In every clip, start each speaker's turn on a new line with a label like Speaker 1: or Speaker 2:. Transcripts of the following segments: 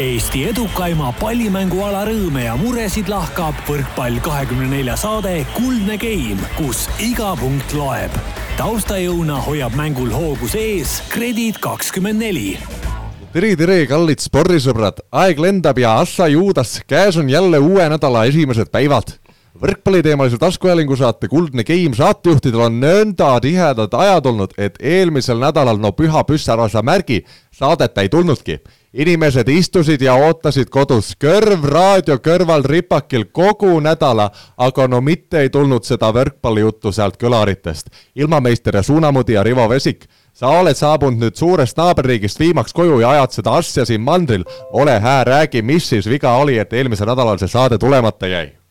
Speaker 1: Eesti edukaima pallimänguala rõõme ja muresid lahkab võrkpall kahekümne nelja saade Kuldne Game, kus iga punkt loeb. taustajõuna hoiab mängul hoogus ees Kredit kakskümmend neli.
Speaker 2: Tere, tere, kallid spordisõbrad, aeg lendab ja Assa Juudas, käes on jälle uue nädala esimesed päevad võrkpalliteemalise taskuhäälingu saate Kuldne Game saatejuhtidel on nõnda tihedad ajad olnud, et eelmisel nädalal no püha püssarasa märgi saadet ei tulnudki. inimesed istusid ja ootasid kodus, kõrv raadio kõrval ripakil kogu nädala, aga no mitte ei tulnud seda võrkpallijuttu sealt kõlaritest. ilmameister ja suunamudija Rivo Vesik sa oled saabunud nüüd suurest naaberriigist viimaks koju ja ajad seda asja siin mandril. ole hää, räägi, mis siis viga oli, et eelmisel nädalal see saade tulemata jäi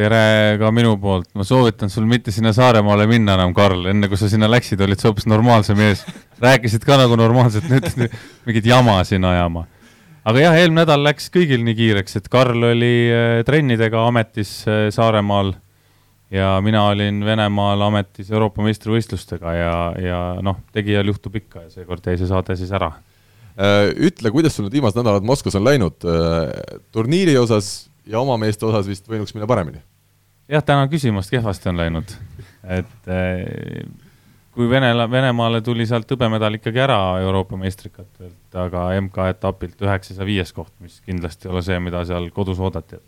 Speaker 3: tere ka minu poolt, ma soovitan sul mitte sinna Saaremaale minna enam, Karl, enne kui sa sinna läksid, olid sa hoopis normaalse mees. rääkisid ka nagu normaalselt, nüüd mingit jama siin ajama. aga jah, eelmine nädal läks kõigil nii kiireks, et Karl oli äh, trennidega ametis äh, Saaremaal ja mina olin Venemaal ametis Euroopa meistrivõistlustega ja, ja noh, tegijal juhtub ikka ja seekord jäi see saade siis ära.
Speaker 2: Äh, ütle, kuidas sul need viimased nädalad Moskvas on läinud, turniiri osas ja oma meeste osas vist võinuks minna paremini?
Speaker 3: Jah, tänan küsimast, kehvasti on läinud. et eh, kui Vene, Venemaale tuli sealt hõbemedal ikkagi ära Euroopa meistrikatelt, aga MK-etapilt üheksas ja viies koht, mis kindlasti ei ole see, mida seal kodus oodati,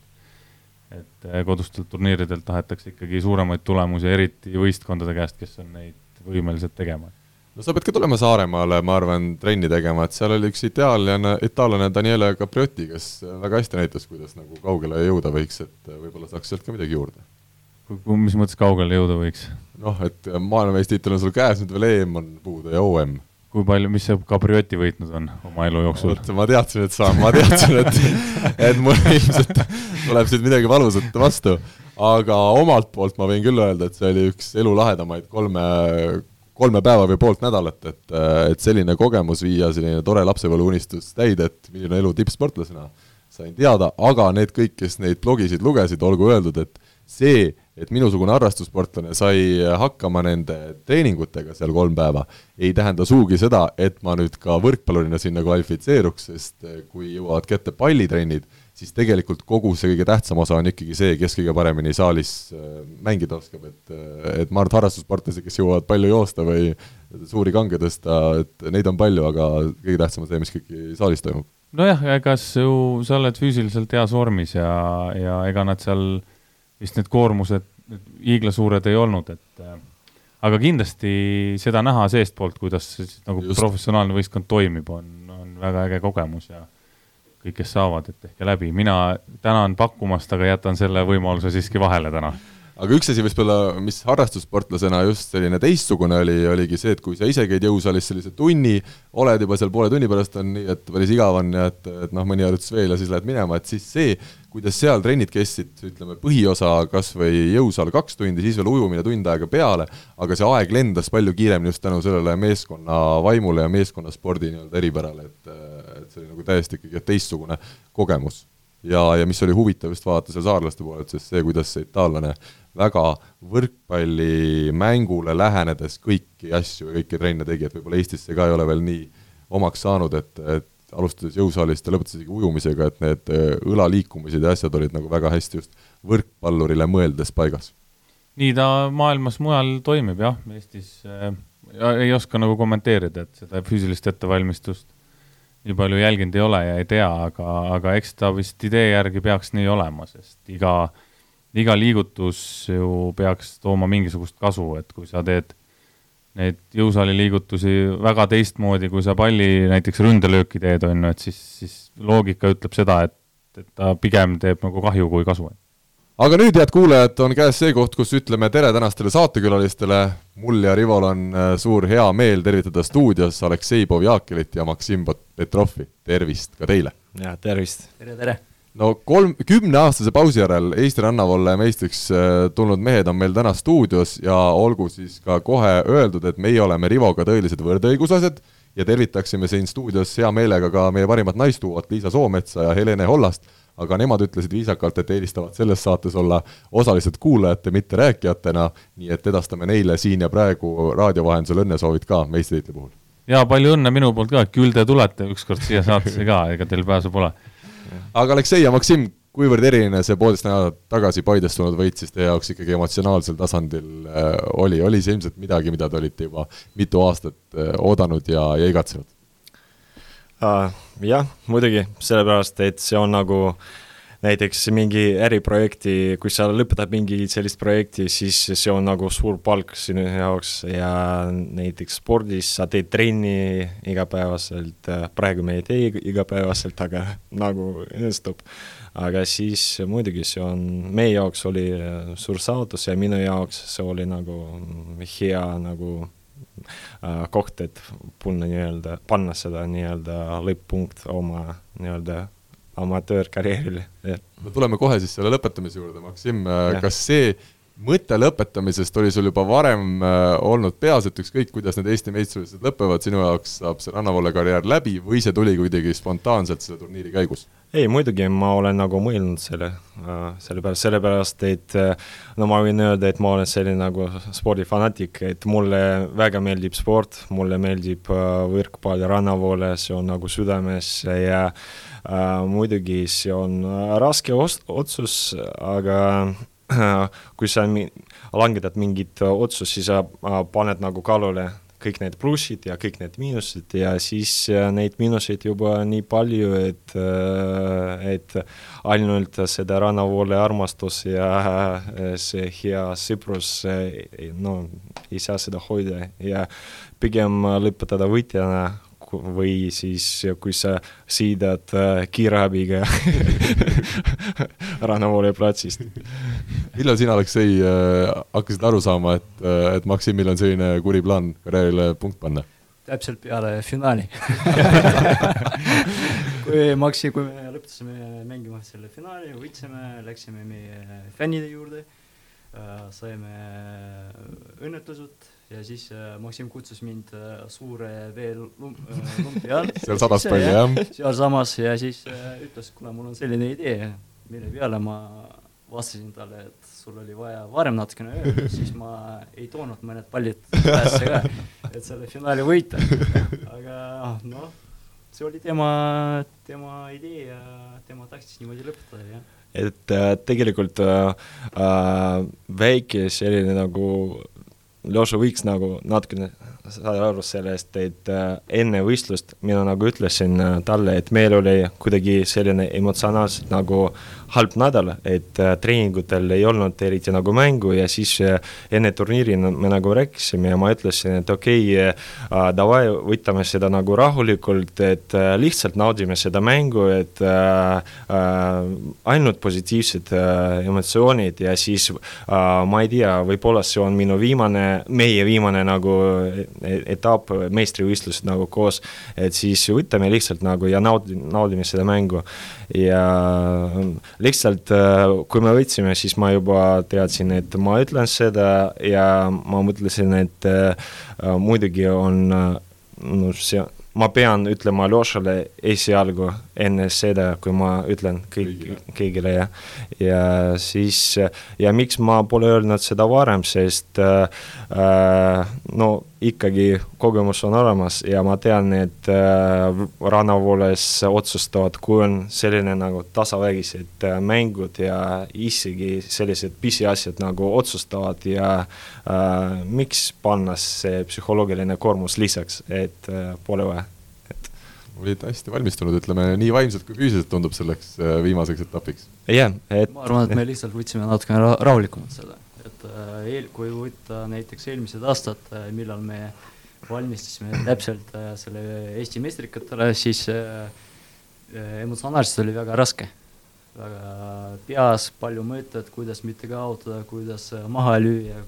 Speaker 3: et eh, kodustelt turniiridelt tahetakse ikkagi suuremaid tulemusi, eriti võistkondade käest, kes on neid võimelised tegema
Speaker 2: no sa pead ka tulema Saaremaale, ma arvan, trenni tegema, et seal oli üks itaallane, itaallane Daniele Capriotti, kes väga hästi näitas, kuidas nagu kaugele jõuda võiks, et võib-olla saaks sealt ka midagi juurde.
Speaker 3: Mis mõttes kaugele jõuda võiks?
Speaker 2: noh, et maailmameistritiitel on sul käes, nüüd veel EM on puudu ja OM.
Speaker 3: kui palju, mis see Capriotti võitnud on oma elu jooksul?
Speaker 2: ma teadsin, et sa, ma teadsin, et, et mul ilmselt tuleb siit midagi valusat vastu aga omalt poolt ma võin küll öelda, et see oli üks elu lahedamaid kolme kolme päeva või poolt nädalat, et, et selline kogemus viia, selline tore lapsepõlveunistus täide, et milline elu tippsportlasena, sain teada, aga need kõik, kes neid blogisid lugesid, olgu öeldud, et see, et minusugune harrastussportlane sai hakkama nende treeningutega seal kolm päeva, ei tähenda sugugi seda, et ma nüüd ka võrkpallurina sinna kvalifitseeruks, sest kui jõuavad kätte pallitrennid, siis tegelikult kogu see kõige tähtsam osa on ikkagi see, kes kõige paremini saalis äh, mängida oskab, et äh, et ma arvan, et harrastussportlasi, kes jõuavad palju joosta või suuri kange tõsta, et neid on palju, aga kõige tähtsam on see, mis ikkagi saalis toimub.
Speaker 3: nojah, ega ju sa oled füüsiliselt heas vormis ja, ja ega nad seal vist need koormused hiiglasuured ei olnud, et äh, aga kindlasti seda näha seestpoolt, kuidas nagu Just. professionaalne võistkond toimib, on, on väga äge kogemus ja kõik, kes saavad, et tehke läbi, mina tänan pakkumast, aga jätan selle võimaluse siiski vahele täna
Speaker 2: aga üks asi võib-olla, mis harrastussportlasena just selline teistsugune oli, oligi see, et kui sa ise käid jõusaalis sellise tunni, oled juba seal poole tunni pärast on nii, et päris igav on ja et, et noh, mõni harjutus veel ja siis lähed minema, et siis see, kuidas seal trennid kestsid, ütleme põhiosa kas või jõusaal kaks tundi, siis veel ujumine tund aega peale, aga see aeg lendas palju kiiremini just tänu sellele meeskonna vaimule ja meeskonnaspordi nii-öelda eripärale, et, et see oli nagu täiesti ikkagi teistsugune kogemus. Ja, ja mis oli huvitav just vaadata seal saarlaste poolelt, sest see, kuidas see itaallane väga võrkpallimängule lähenedes kõiki asju ja kõiki trenne tegi, et võib-olla Eestis see ka ei ole veel nii omaks saanud, et, et alustades jõusaalist ja lõpetades isegi ujumisega, et need äh, õlaliikumised ja asjad olid nagu väga hästi just võrkpallurile mõeldes paigas.
Speaker 3: nii ta maailmas mujal toimib jah, Eestis äh, ei oska nagu kommenteerida, et seda füüsilist ettevalmistust nii palju jälginud ei ole ja ei tea, aga, aga eks ta vist idee järgi peaks nii olema, sest iga iga liigutus ju peaks tooma mingisugust kasu, et kui sa teed neid jõusaali liigutusi väga teistmoodi, kui sa palli näiteks ründelööki teed, on ju, et siis, siis loogika ütleb seda, et, et ta pigem teeb nagu kahju kui kasu.
Speaker 2: aga nüüd, head kuulajad, on käes see koht, kus ütleme tere tänastele saatekülalistele, mul ja Rivol on äh, suur hea meel tervitada stuudios Aleksei Povjakilit ja Maksim Petrovi, tervist ka teile!
Speaker 4: jaa, tervist!
Speaker 5: tere, tere!
Speaker 2: No kolm, kümneaastase pausi järel Eesti rannavalle meistriks äh, tulnud mehed on meil täna stuudios ja olgu siis ka kohe öeldud, et meie oleme Rivoga tõelised võrdõiguslased ja tervitaksime siin stuudios hea meelega ka meie parimat naistuuat Liisa Soometsa ja Helene Hollast, aga nemad ütlesid viisakalt, et eelistavad selles saates olla osalised kuulajate, mitte rääkijatena, nii et edastame neile siin ja praegu raadio vahendusel õnnesoovid ka meistritiitli puhul.
Speaker 3: Ja palju õnne minu poolt ka, küll te tulete ükskord siia saatesse ka, ega teil pääsu pole.
Speaker 2: Aga Aleksei ja Maksim, kuivõrd eriline see poolteist nädalat tagasi Paidest tulnud võit siis teie jaoks ikkagi emotsionaalsel tasandil äh, oli, oli see ilmselt midagi, mida te olite juba mitu aastat äh, oodanud ja, ja igatsenud
Speaker 4: uh,? Jah, muidugi, sellepärast et see on nagu näiteks mingi äriprojekti, kui sa lõpetad mingi sellist projekti, siis see on nagu suur palk sinu jaoks ja näiteks spordis sa teed trenni igapäevaselt, praegu me ei tee igapäevaselt, aga nagu õnnestub. Aga siis muidugi see on, meie jaoks oli äh, suur saavutus ja minu jaoks see oli nagu hea nagu äh, koht, et panna nii-öelda, panna seda nii-öelda lõpp-punkt oma nii-öelda amatöörkarjäärile.
Speaker 2: no tuleme kohe siis selle lõpetamise juurde, Maksim, kas see mõte lõpetamisest oli sul juba varem äh, olnud peas, et ükskõik, kuidas need Eesti meistrivõistlused lõpevad, sinu jaoks saab see rannavalle karjäär läbi või see tuli kuidagi spontaanselt selle turniiri käigus?
Speaker 4: ei, muidugi ma olen nagu mõelnud selle äh,, sellepärast, sellepärast et äh, no ma võin öelda, et ma olen selline nagu spordifanatik, et mulle väga meeldib sport, mulle meeldib võrkpall, rannavoole, see on nagu südames ja äh, muidugi see on äh, raske otsus, aga kui sa langetad mingit otsust, siis sa paned nagu kaalule kõik need plussid ja kõik need miinused ja siis neid miinuseid juba nii palju, et, et ainult seda rannavoole armastus ja see hea sõprus, no ei saa seda hoida ja pigem lõpetada võitjana või siis kui sa sõidad äh, kiirabiga Rannavoole platsist.
Speaker 2: millal sina, Aleksei, äh, hakkasid aru saama, et, äh, et Maksimil on selline kuri plaan karjäärile punkt panna?
Speaker 5: täpselt peale finaali kui Maksi, kui me lõpetasime mängima selle finaali, võitsime, läksime meie fännide juurde, saime õnnetlused ja siis äh, Maksim kutsus mind äh, suure veelumpi äh, all
Speaker 2: seal sadas palju, jah?
Speaker 5: sealsamas ja siis äh, ütles, kuule, mul on selline idee, mille peale ma vastasin talle, et sul oli vaja varem natukene öelda, siis ma ei toonud mõned pallid päässe ka, et selle finaali võita. aga noh, see oli tema, tema idee ja tema tahtis niimoodi lõpetada, jah
Speaker 4: et äh, tegelikult äh, äh, väike selline nagu Ljoša võiks nagu natukene saada aru sellest, et äh, enne võistlust mina nagu ütlesin äh, talle, et meil oli kuidagi selline emotsionaalselt nagu halb nädal, et äh, treeningutel ei olnud eriti nagu mängu ja siis äh, enne turniiri me nagu rääkisime ja ma ütlesin, et okei okay, äh,, davai, võtame seda nagu rahulikult, et lihtsalt naudime seda mängu, et ainult positiivsed emotsioonid ja siis ma ei tea, võib-olla see on minu viimane, meie viimane nagu e-, etapp meistrivõistlused nagu koos, et siis võtame lihtsalt nagu ja naudi-, naudime seda mängu ja lihtsalt äh, kui me võtsime, siis ma juba teadsin, et ma ütlen seda ja ma mõtlesin, et äh, muidugi on äh, no see, ma pean ütlema Aljošale esialgu enne seda, kui ma ütlen kõik, kõigile. ja, ja siis ja miks ma pole öelnud seda varem, sest äh, no ikkagi kogemus on olemas ja ma tean, et äh, rannavooles otsustavad, kui on selline nagu tasavägised äh, mängud ja isegi sellised pisiasjad nagu otsustavad ja äh, miks panna see psühholoogiline koormus lisaks, et äh, pole vaja
Speaker 2: olid hästi valmistunud, ütleme nii vaimselt kui füüsiliselt tundub selleks äh, viimaseks etapiks.
Speaker 4: jah
Speaker 5: et ma arvan, et me lihtsalt võtsime natukene rahulikumalt selle et äh, eel, kui võtta näiteks eelmised aastad, äh, millal me valmistasime täpselt selle Eesti meistrikatele, siis emotsionaalselt oli väga raske. väga peas palju mõtteid, kuidas mitte kaotada, kuidas maha lüüa,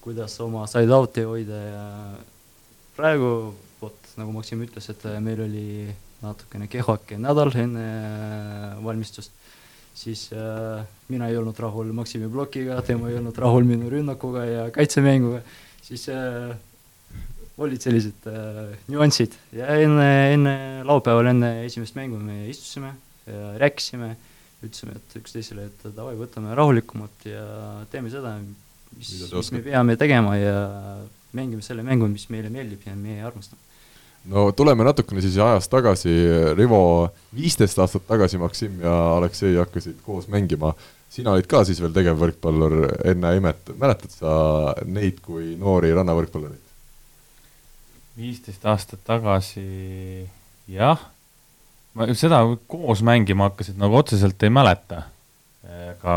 Speaker 5: kuidas oma side out'i hoida ja praegu nagu Maksim ütles, et meil oli natukene kehvake nädal enne valmistust siis äh, mina ei olnud rahul Maksimi plokiga, tema ei olnud rahul minu rünnakuga ja kaitsemänguga, siis äh, olid sellised äh, nüansid. Ja enne, enne laupäeval, enne esimest mängu me istusime ja rääkisime, ütlesime, et üksteisele, et davai, võtame rahulikumalt ja teeme seda, mis, mis me peame tegema ja mängime selle mängu, mis meile meeldib ja meie armastame
Speaker 2: no tuleme natukene siis ajas tagasi, Rivo, viisteist aastat tagasi Maksim ja Aleksei hakkasid koos mängima. sina olid ka siis veel tegevvõrkpallur enne Imet, mäletad sa neid kui noori rannavõrkpallureid?
Speaker 3: viisteist aastat tagasi jah, ma seda koos mängima hakkasid nagu otseselt ei mäleta. aga,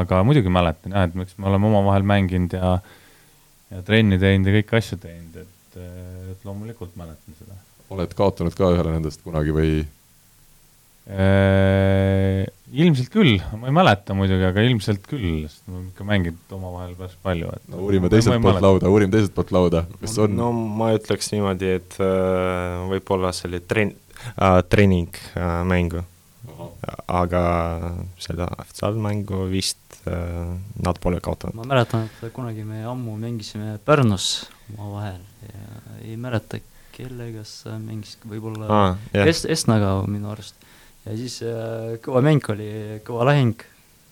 Speaker 3: aga muidugi mäletan jah, et miks me oleme omavahel mänginud ja ja trenni teinud ja kõiki asju teinud, et, et loomulikult mäletan seda.
Speaker 2: oled kaotanud ka ühele nendest kunagi või?
Speaker 3: ilmselt küll, ma ei mäleta muidugi, aga ilmselt küll, sest me ikka mänginud omavahel päris palju, et
Speaker 2: no uurime teiselt poolt lauda, uurime teiselt poolt lauda, kas on?
Speaker 4: no ma ütleks niimoodi, et äh, võib-olla selle tren- äh,, treeningmängu äh,, aga seda ofitsiaalmängu vist äh, nad pole kaotanud.
Speaker 5: ma mäletan, et kunagi me ammu mängisime Pärnus omavahel ja ei mäleta, kellega sa mängisid, võib-olla ah, yeah. Est-, Estnaga minu arust ja siis äh, kõva mäng oli, kõva lahing,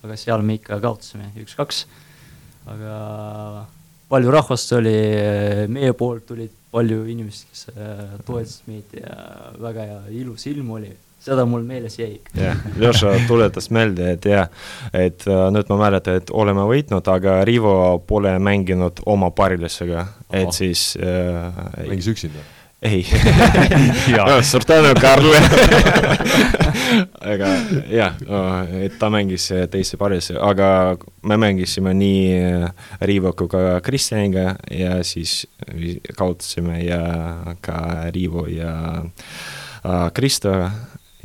Speaker 5: aga seal me ikka kaotasime üks-kaks. aga palju rahvast oli, meie poolt tulid palju inimesi, kes äh, toetasid meid ja väga hea, ilus ilm oli seda mul meeles jäi.
Speaker 4: jah, Ljoša tuletas meelde, et jah, et äh, nüüd ma mäletan, et oleme võitnud, aga Rivo pole mänginud oma parilisega, et siis äh,
Speaker 2: mängis üksinda?
Speaker 4: ei. Suur tänu, Karl. Aga jah, et ta mängis teise paris, aga me mängisime nii Riivo kui ka Kristjaniga ja siis kaotasime ja ka Riivo ja Kristo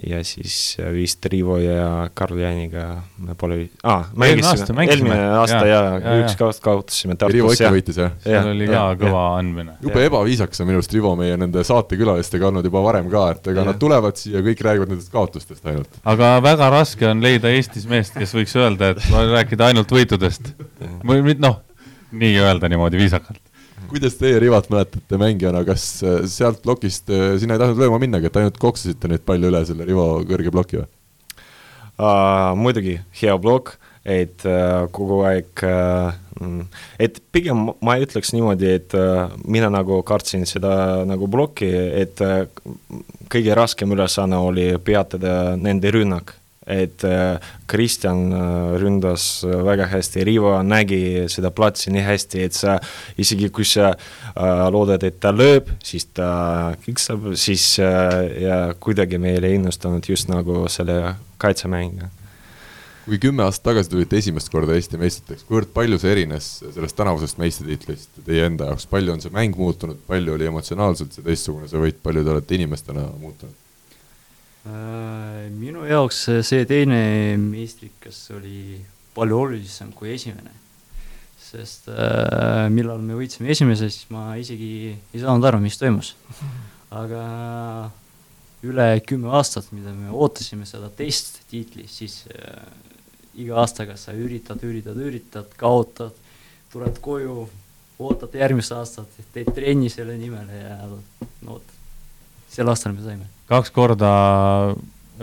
Speaker 4: ja siis vist Rivo ja Karl Jaaniga me pole ah,, mängisime, eelmine aasta ja, ja, ja üks kord kaotasime
Speaker 2: Tartus. Rivo ikka võitis, jah?
Speaker 3: seal oli ka kõva andmine.
Speaker 2: jube ebaviisakas on minu arust Rivo meie nende saatekülalistega olnud juba varem ka, et ega ja. nad tulevad siia, kõik räägivad nendest kaotustest ainult.
Speaker 3: aga väga raske on leida Eestis meest, kes võiks öelda, et rääkida ainult võitudest. või noh, nii öelda niimoodi viisakalt
Speaker 2: kuidas teie Rivat mäletate mängijana, kas äh, sealt plokist äh, sinna ei tahtnud lööma minnagi, et ainult koksasite neid palju üle selle Rivo kõrge ploki või
Speaker 4: uh,? muidugi, hea plokk, et uh, kogu aeg uh, et pigem ma ütleks niimoodi, et mina nagu kartsin seda nagu plokki, et kõige raskem ülesanne oli peatada nende rünnak et äh, Kristjan äh, ründas äh, väga hästi, Rivo nägi seda platsi nii hästi, et sa isegi kui sa loodad, et ta lööb, siis ta kiksab, siis ja kuidagi meil ei õnnestunud just nagu selle kaitsemäng
Speaker 2: kui kümme aastat tagasi tulite esimest korda Eesti meistriteks, kuivõrd palju see erines sellest tänavusest meistritiitlist teie enda jaoks, palju on see mäng muutunud, palju oli emotsionaalselt see teistsugune see võit, palju te olete inimestena muutunud?
Speaker 5: Äh, minu jaoks see teine meistrikas oli palju olulisem kui esimene. sest äh, millal me võitsime esimese, siis ma isegi ei saanud aru, mis toimus. aga üle kümme aastat, mida me ootasime seda teist tiitli, siis äh, iga aastaga sa üritad, üritad, üritad, kaotad, tuled koju, ootad järgmist aastat, teed trenni selle nimel ja no vot, sel aastal me saime
Speaker 3: kaks korda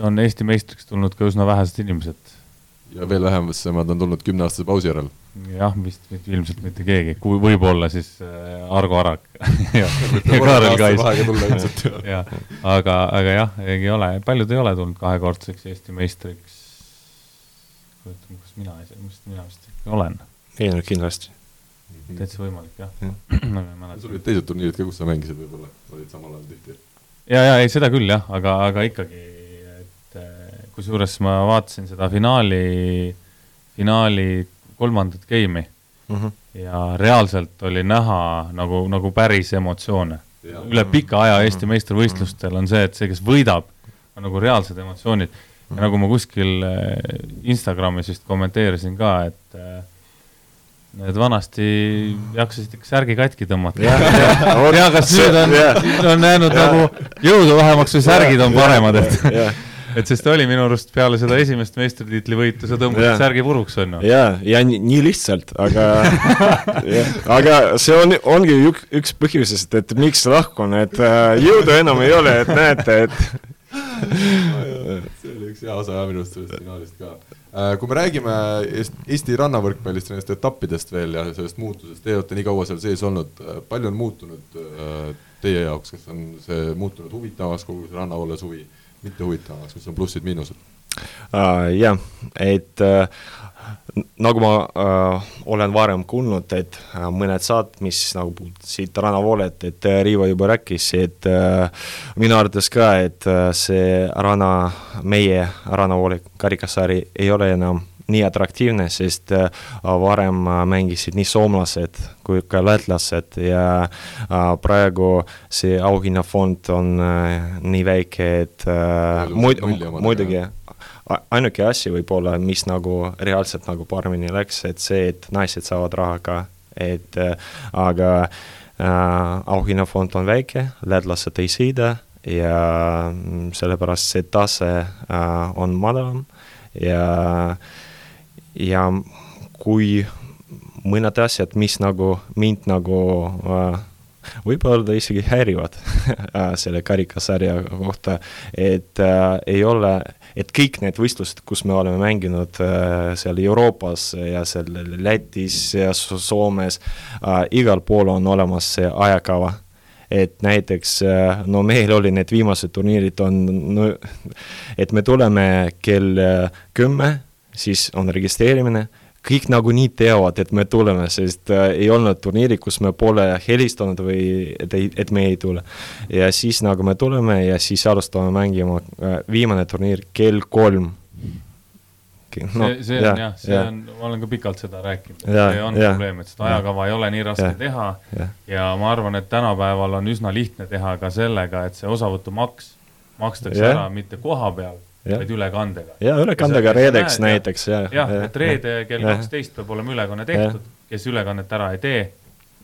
Speaker 3: on Eesti meistriks tulnud ka üsna vähesed inimesed.
Speaker 2: ja veel vähemad on tulnud kümneaastase pausi järel.
Speaker 3: jah, vist, vist ilmselt mitte keegi, kui võib-olla siis äh, Argo Arak ja,
Speaker 2: ja Kaarel Kais.
Speaker 3: jah, aga, aga jah, ei ole, paljud ei ole tulnud kahekordseks Eesti meistriks. kujutan, kas mina, vist mina vist ikka olen.
Speaker 4: ei no kindlasti.
Speaker 3: täitsa võimalik jah ja.
Speaker 2: sul olid teised turniirid ka, kus sa mängisid võib-olla, olid samal ajal tihti
Speaker 3: ja, ja ei, seda küll jah, aga, aga ikkagi, et eh, kusjuures ma vaatasin seda finaali, finaali kolmandat game'i mm -hmm. ja reaalselt oli näha nagu, nagu päris emotsioone. üle pika aja Eesti mhm. meistrivõistlustel on see, et see, kes võidab, on nagu reaalsed emotsioonid. ja mhm. nagu ma kuskil eh, Instagramis vist kommenteerisin ka, et äh, Need vanasti jaksasid ikka särgi katki tõmmata. ja kas nüüd on, on jäänud ja. nagu jõudu vähemaks või särgid on paremad, et et sest oli minu arust peale seda esimest meistritiitli võitu, sa tõmbasid särgi puruks, on ju.
Speaker 4: ja, ja nii, nii lihtsalt, aga aga see on, ongi ük, üks põhjusest, et miks lahkun, et äh, jõudu enam ei ole, et näete, et
Speaker 2: see oli üks hea osa minu arust sellest finaalist ka kui me räägime Eesti rannavõrkpallist, nendest etappidest veel ja sellest muutusest, teie olete nii kaua seal sees olnud, äh, palju on muutunud äh, äh, teie jaoks, kas on see muutunud huvitavamaks, kogu see rannavoole suvi, mitte huvitavamaks, mis on plussid-miinused?
Speaker 4: Jah, et uh, nagu ma uh, olen varem kuulnud, et uh, mõned saad, mis nagu puudutasid rannavoolet, et uh, Riivo juba rääkis, et uh, minu arvates ka, et uh, see ranna, meie rannavoole karikasari ei ole enam nii atraktiivne, sest äh, varem äh, mängisid nii soomlased kui ka lätlased ja äh, praegu see auhinnafond on nii väike, et muid-, muidugi ainuke asi võib-olla, mis nagu reaalselt nagu paremini läks, et see, et naised saavad raha ka, et aga äh, auhinnafond on väike, lätlased ei sõida ja mm, sellepärast see tase äh, on madalam ja äh, ja kui mõned asjad, mis nagu mind nagu äh, võib-olla isegi häirivad äh, selle karikasarja kohta, et äh, ei ole, et kõik need võistlused, kus me oleme mänginud äh, seal Euroopas ja seal Lätis ja Soomes äh,, igal pool on olemas see ajakava. Et näiteks äh, no meil oli need viimased turniirid on no, et me tuleme kell kümme siis on registreerimine, kõik nagunii teavad, et me tuleme, sest äh, ei olnud turniiri, kus me pole helistanud või et ei, et me ei tule. ja siis nagu me tuleme ja siis alustame mängima äh,, viimane turniir kell kolm
Speaker 3: no, see, see on jah, see ja. on, ma olen ka pikalt seda rääkinud, see on ja, probleem, et seda ajakava ja, ei ole nii raske ja, teha ja. ja ma arvan, et tänapäeval on üsna lihtne teha ka sellega, et see osavõtumaks makstakse ja. ära mitte koha peal vaid ülekandega.
Speaker 4: ja ülekandega reedeks näiteks, jah.
Speaker 3: jah, et reede kell kaksteist peab olema ülekanne tehtud, kes ülekannet ära ei tee,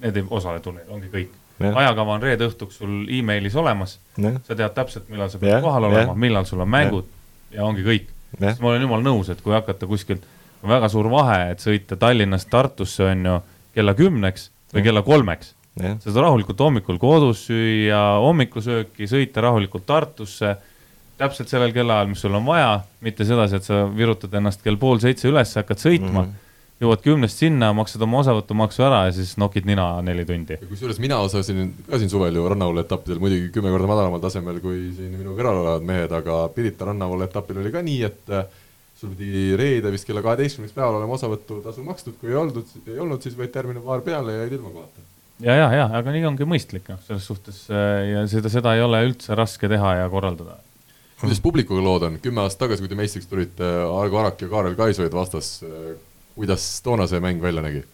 Speaker 3: need ei osale turniiril, ongi kõik. ajakava on reede õhtuks sul emailis olemas, sa tead täpselt, millal sa pead kohal olema, millal sul on mängud ja ongi kõik. sest ma olen jumala nõus, et kui hakata kuskilt, on väga suur vahe, et sõita Tallinnast Tartusse, on ju, kella kümneks või kella kolmeks. Sa saad rahulikult hommikul kodus süüa hommikusööki, sõita rahulikult Tartusse täpselt sellel kellaajal, mis sul on vaja, mitte sedasi, et sa virutad ennast kell pool seitse üles, hakkad sõitma mm, -hmm. jõuad kümnest sinna, maksad oma osavõtumaksu ära ja siis nokid nina neli tundi.
Speaker 2: kusjuures mina osalesin ka siin suvel ju rannavoolu etappidel, muidugi kümme korda madalamal tasemel kui siin minu kõrval olevad mehed, aga Pirita rannavoolu etapil oli ka nii, et äh, sul pidi reede vist kella kaheteistkümneks päeval olema osavõtutasu makstud, kui ei olnud, ei olnud, siis võeti järgmine paar peale ja jäid ilma kohata
Speaker 3: ja, ja, ja, aga nii ongi mõistlik, noh, selles suhtes äh, ja seda, seda ei ole üldse raske teha ja korraldada
Speaker 2: kuidas publikuga lood on, kümme aastat tagasi, kui te meistriks tulite, Argo Arak ja Kaarel Kais olid vastas, kuidas toona see mäng välja nägi?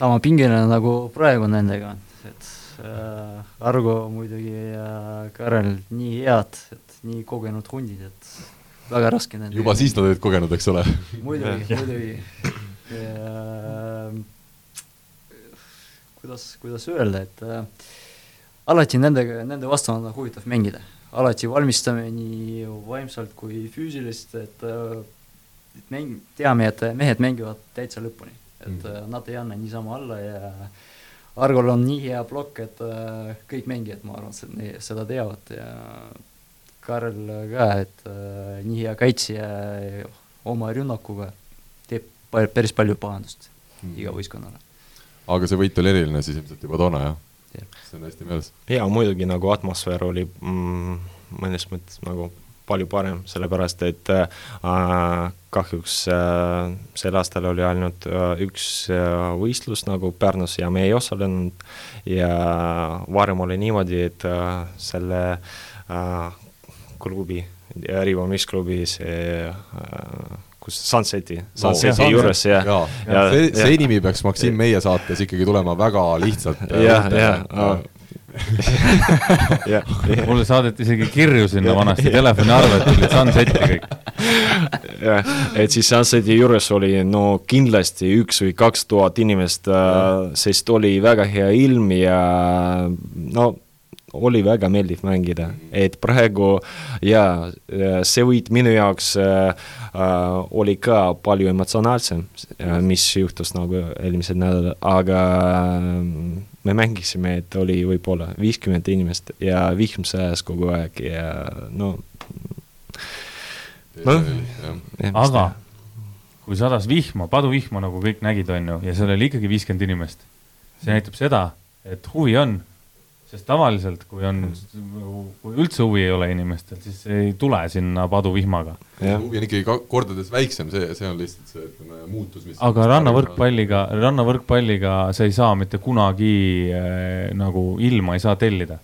Speaker 5: sama pingeline nagu praegu nendega, et äh, Argo muidugi ja Kaarel nii head, et nii kogenud hundid, et väga raske nendega.
Speaker 2: juba siis nad olid kogenud, eks ole?
Speaker 5: muidugi, muidugi. kuidas, kuidas öelda, et äh, alati nendega, nende vastu on huvitav mängida alati valmistame nii vaimselt kui füüsilist, et et mäng, teame, et mehed mängivad täitsa lõpuni, et mm. nad ei anna niisama alla ja Argol on nii hea plokk, et äh, kõik mängijad, ma arvan, seda teavad ja Karl ka, et äh, nii hea kaitsja oma rünnakuga teeb päris palju pahandust mm. iga võistkonnale.
Speaker 2: aga see võit oli eriline siis ilmselt juba toona, jah? See on hästi meeles.
Speaker 4: jaa, muidugi nagu atmosfäär oli mm, mõnes mõttes nagu palju parem, sellepärast et äh, kahjuks äh, sel aastal oli ainult äh, üks äh, võistlus nagu Pärnus ja me ei osalenud ja varem oli niimoodi, et äh, selle äh, klubi, Rivo Mis-klubi see äh, kus Sunseti, Sunseti no, juures ja,
Speaker 2: ja, ja, ja see, see nimi peaks Maksim meie saates ikkagi tulema väga lihtsalt.
Speaker 4: jah, jah,
Speaker 3: mulle saadeti isegi kirju sinna vanasti, telefoniarved tulid Sunseti kõik.
Speaker 4: jah, et siis Sunseti juures oli no kindlasti üks või kaks tuhat inimest, äh, sest oli väga hea ilm ja no oli väga meeldiv mängida, et praegu jaa, see võit minu jaoks äh, äh, oli ka palju emotsionaalsem äh,, mis juhtus nagu eelmisel nädalal, aga äh, me mängisime, et oli võib-olla viiskümmend inimest ja vihm sajas kogu aeg ja no
Speaker 3: noh, aga kui sadas vihma, paduvihma, nagu kõik nägid, on ju, ja seal oli ikkagi viiskümmend inimest, see näitab seda, et huvi on, sest tavaliselt, kui on, kui üldse huvi ei ole inimestel, siis ei tule sinna paduvihmaga.
Speaker 2: huvi on ikkagi ka kordades väiksem, see, see on lihtsalt see, ütleme, muutus, mis
Speaker 3: aga rannavõrkpalliga, rannavõrkpalliga sa ei saa mitte kunagi äh, nagu ilma ei saa tellida.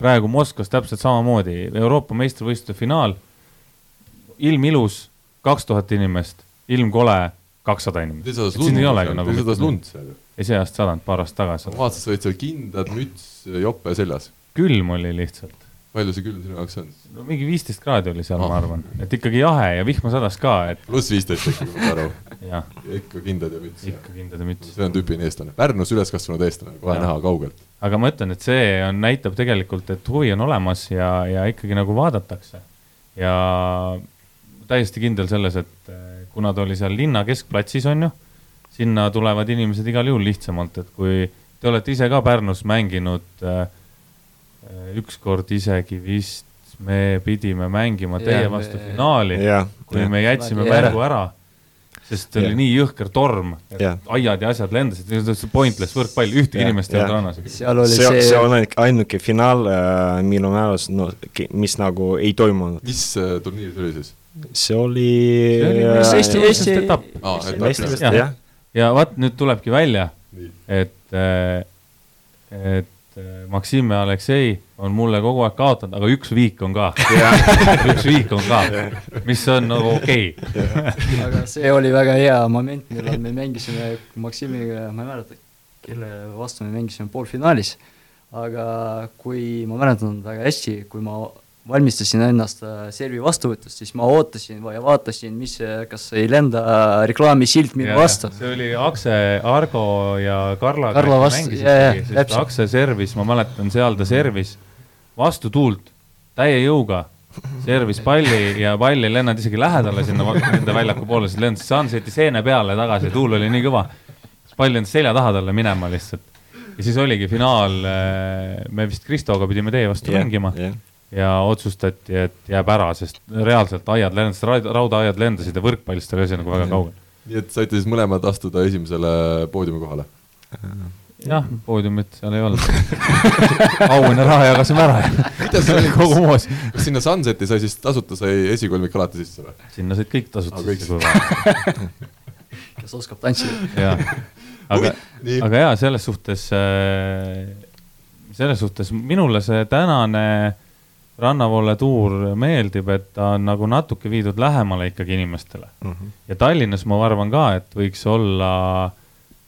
Speaker 3: praegu Moskvas täpselt samamoodi, Euroopa meistrivõistluste finaal, ilm ilus, kaks tuhat inimest, ilm kole, kakssada inimest.
Speaker 2: siin ei olegi nagu. Lund seal ju
Speaker 3: ei see aasta sadanud, paar aastat tagasi.
Speaker 2: ma vaatasin, sa olid seal kindad, müts, jope seljas.
Speaker 3: külm oli lihtsalt.
Speaker 2: palju see külm sinu jaoks on?
Speaker 3: no mingi viisteist kraadi oli seal oh., ma arvan, et ikkagi jahe ja vihma sadas ka, et.
Speaker 2: pluss viisteist ikkagi, ma saan aru. ja ikka kindad ja müts.
Speaker 3: ikka kindad ja müts.
Speaker 2: see on tüüpiline eestlane, Pärnus üles kasvanud eestlane, kohe ja. näha kaugelt.
Speaker 3: aga ma ütlen, et see on, näitab tegelikult, et huvi on olemas ja, ja ikkagi nagu vaadatakse. ja täiesti kindel selles, et eh, kuna ta oli seal linna keskplatsis, on ju sinna tulevad inimesed igal juhul lihtsamalt, et kui te olete ise ka Pärnus mänginud äh, ükskord isegi vist me pidime mängima teie yeah, vastu me, finaali, kui yeah. me jätsime yeah. mängu ära, sest yeah. oli nii jõhker torm, et yeah. aiad ja asjad lendasid, pointless võrkpall, ühtegi yeah. inimest ei olnud rannas.
Speaker 4: seal oli see, see, see on ainuke finaal äh, minu määrus, no mis nagu ei toimunud.
Speaker 2: mis äh, turniir see oli siis?
Speaker 4: see oli.
Speaker 3: see oli äh, Eesti, Eesti etapp.
Speaker 4: meistrivõistlused, jah
Speaker 3: ja vaat nüüd tulebki välja, et, äh, et äh, Maksim ja Aleksei on mulle kogu aeg kaotanud, aga üks viik on ka. Üks viik on ka, mis on nagu okei. Okay.
Speaker 5: aga see oli väga hea moment, millal me mängisime Maksimiga, ma ei mäleta, kelle vastu me mängisime poolfinaalis, aga kui ma mäletan väga hästi, kui ma valmistasin ennast äh, servi vastuvõtust, siis ma ootasin ja vaatasin, mis, kas ei lenda reklaamisilt minu vastu.
Speaker 3: see oli Akse, Argo ja Karla
Speaker 5: Karla vastu, jaa, jaa.
Speaker 3: Akse servis, ma mäletan, seal ta servis vastu tuult, täie jõuga, servis palli ja pall ei lennanud isegi lähedale sinna nende väljaku poole, siis lendas Sunseti seene peale tagasi, tuul oli nii kõva. pall lendas selja taha talle minema lihtsalt. ja siis oligi finaal, äh, me vist Kristoga pidime teie vastu yeah, mängima yeah ja otsustati, et jääb ära, sest reaalselt aiad lendasid, raudaiad lendasid ja võrkpallist oli asi nagu väga kaugel.
Speaker 2: nii et saite siis mõlemad astuda esimesele poodiumi kohale?
Speaker 3: jah, poodiumit seal ei olnud auhinna raha jagasime ära ja kogu moos.
Speaker 2: kas sinna Sunseti sai siis tasuta, sai esikolmik alati sisse või?
Speaker 3: sinna said kõik tasuta ah, sisse.
Speaker 5: kes oskab tantsida.
Speaker 3: aga, aga jaa, selles suhtes, äh, selles suhtes minule see tänane äh, rannavoole tuur meeldib, et ta on nagu natuke viidud lähemale ikkagi inimestele mm. -hmm. ja Tallinnas ma arvan ka, et võiks olla,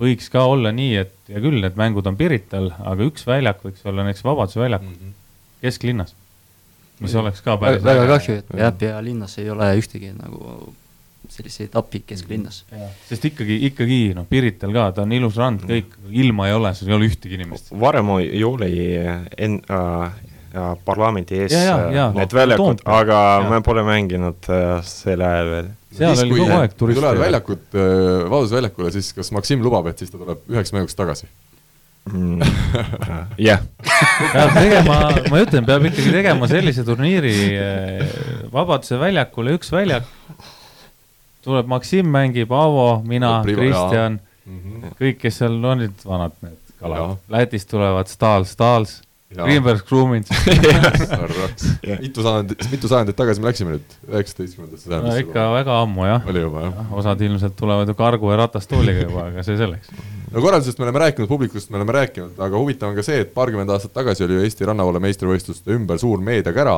Speaker 3: võiks ka olla nii, et hea küll, need mängud on Pirital, aga üks väljak võiks olla näiteks Vabaduse väljak mm -hmm. kesklinnas, mis oleks ka päris
Speaker 5: väga kahju, et jah, pealinnas ei ole ühtegi nagu selliseid appi kesklinnas
Speaker 3: sest ikkagi, ikkagi noh, Pirital ka, ta on ilus rand, kõik, ilma ei ole, sul ei ole ühtegi inimest.
Speaker 4: varem ei ole en- äh,, parlamendi ees ja, ja, äh, need väljakud, aga ja. me pole mänginud äh, sel ajal veel.
Speaker 3: seal
Speaker 2: siis,
Speaker 3: oli kogu aeg turiste.
Speaker 2: tulevad väljakud äh,, Vabaduse väljakule, siis kas Maksim lubab, et siis ta tuleb üheks mänguks tagasi
Speaker 4: mm. jah.
Speaker 3: peab tegema, ma ütlen, peab ikkagi tegema sellise turniiri Vabaduse väljakule, üks väljak. tuleb Maksim mängib, Aavo, mina, Kristjan -hmm. kõik, kes seal olid, vanad need kalad. Lätist tulevad Stahls, Stahls Greenberg Krumins
Speaker 2: mitu sajandit, mitu sajandit tagasi me läksime nüüd, üheksateistkümnendasse
Speaker 3: sajandisse no,? ikka väga ammu jah.
Speaker 2: oli juba jah?
Speaker 3: osad ilmselt tulevad ju kargu ja ratastooliga juba, aga see selleks.
Speaker 2: no korraldusest me oleme rääkinud, publikust me oleme rääkinud, aga huvitav on ka see, et paarkümmend aastat tagasi oli ju Eesti rannavalle meistrivõistluste ümber suur meediakära,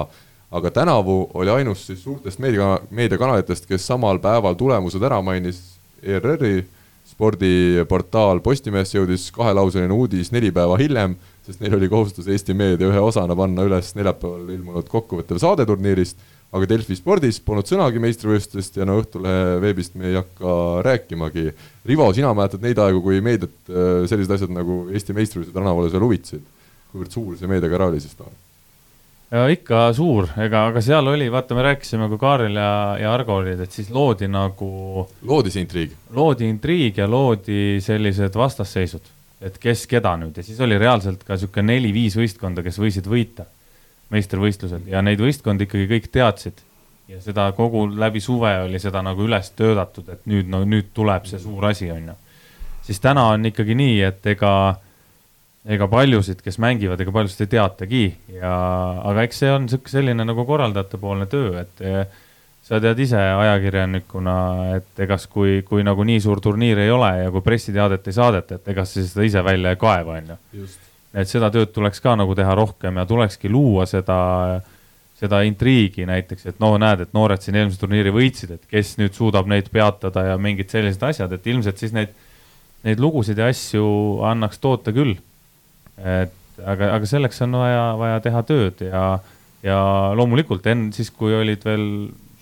Speaker 2: aga tänavu oli ainus siis suurtest meedia, meediakanalitest, kes samal päeval tulemused ära mainis, ERR-i spordiportaal Postimees jõudis kahelauseline uudis neli päeva hiljem sest neil oli kohustus Eesti meedia ühe osana panna üles neljapäeval ilmunud kokkuvõttev saade turniirist, aga Delfi spordis polnud sõnagi meistrivõistlustest ja no Õhtulehe veebist me ei hakka rääkimagi. Rivo, sina mäletad neid aegu, kui meediat äh, sellised asjad nagu Eesti meistrivõistlused Rannavallas veel huvitasid? kuivõrd suur see meediakära oli siis toona?
Speaker 3: ja ikka suur, ega, aga seal oli, vaata, me rääkisime, kui Kaarel ja, ja Argo olid, et siis loodi nagu.
Speaker 2: loodi see intriig?
Speaker 3: loodi intriig ja loodi sellised vastasseisud et kes keda nüüd ja siis oli reaalselt ka niisugune neli-viis võistkonda, kes võisid võita meistrivõistlused ja neid võistkondi ikkagi kõik teadsid. ja seda kogu läbi suve oli seda nagu üles töötatud, et nüüd, no nüüd tuleb see suur asi, on ju. siis täna on ikkagi nii, et ega ega paljusid, kes mängivad, ega paljusid ei teatagi ja, aga eks see on sihuke selline nagu korraldajatepoolne töö, et sa tead ise ajakirjanikuna, et egas kui, kui nagu nii suur turniir ei ole ja kui pressiteadet ei saadeta, et ega sa seda ise välja ei kaeva, on ju. et seda tööd tuleks ka nagu teha rohkem ja tulekski luua seda, seda intriigi näiteks, et no näed, et noored siin eelmise turniiri võitsid, et kes nüüd suudab neid peatada ja mingid sellised asjad, et ilmselt siis neid, neid lugusid ja asju annaks toota küll et aga, aga selleks on vaja, vaja teha tööd ja, ja loomulikult enne, siis kui olid veel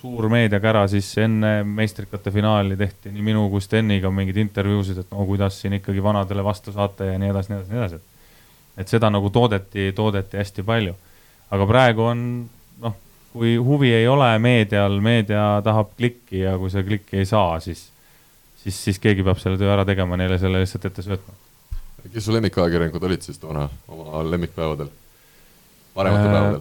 Speaker 3: suur meediakära, siis enne meistrikate finaali tehti nii minu kui Steniga mingeid intervjuusid, et no kuidas siin ikkagi vanadele vastu saate ja nii edasi, nii edasi, nii edasi. et seda nagu toodeti, toodeti hästi palju. aga praegu on noh, kui huvi ei ole meedial, meedia tahab klikki ja kui see klikki ei saa, siis, siis, siis keegi peab selle töö ära tegema, neile selle lihtsalt ette söötma
Speaker 2: kes su lemmikajakirjanikud olid siis toona oma lemmikpäevadel, parematel äh, päevadel?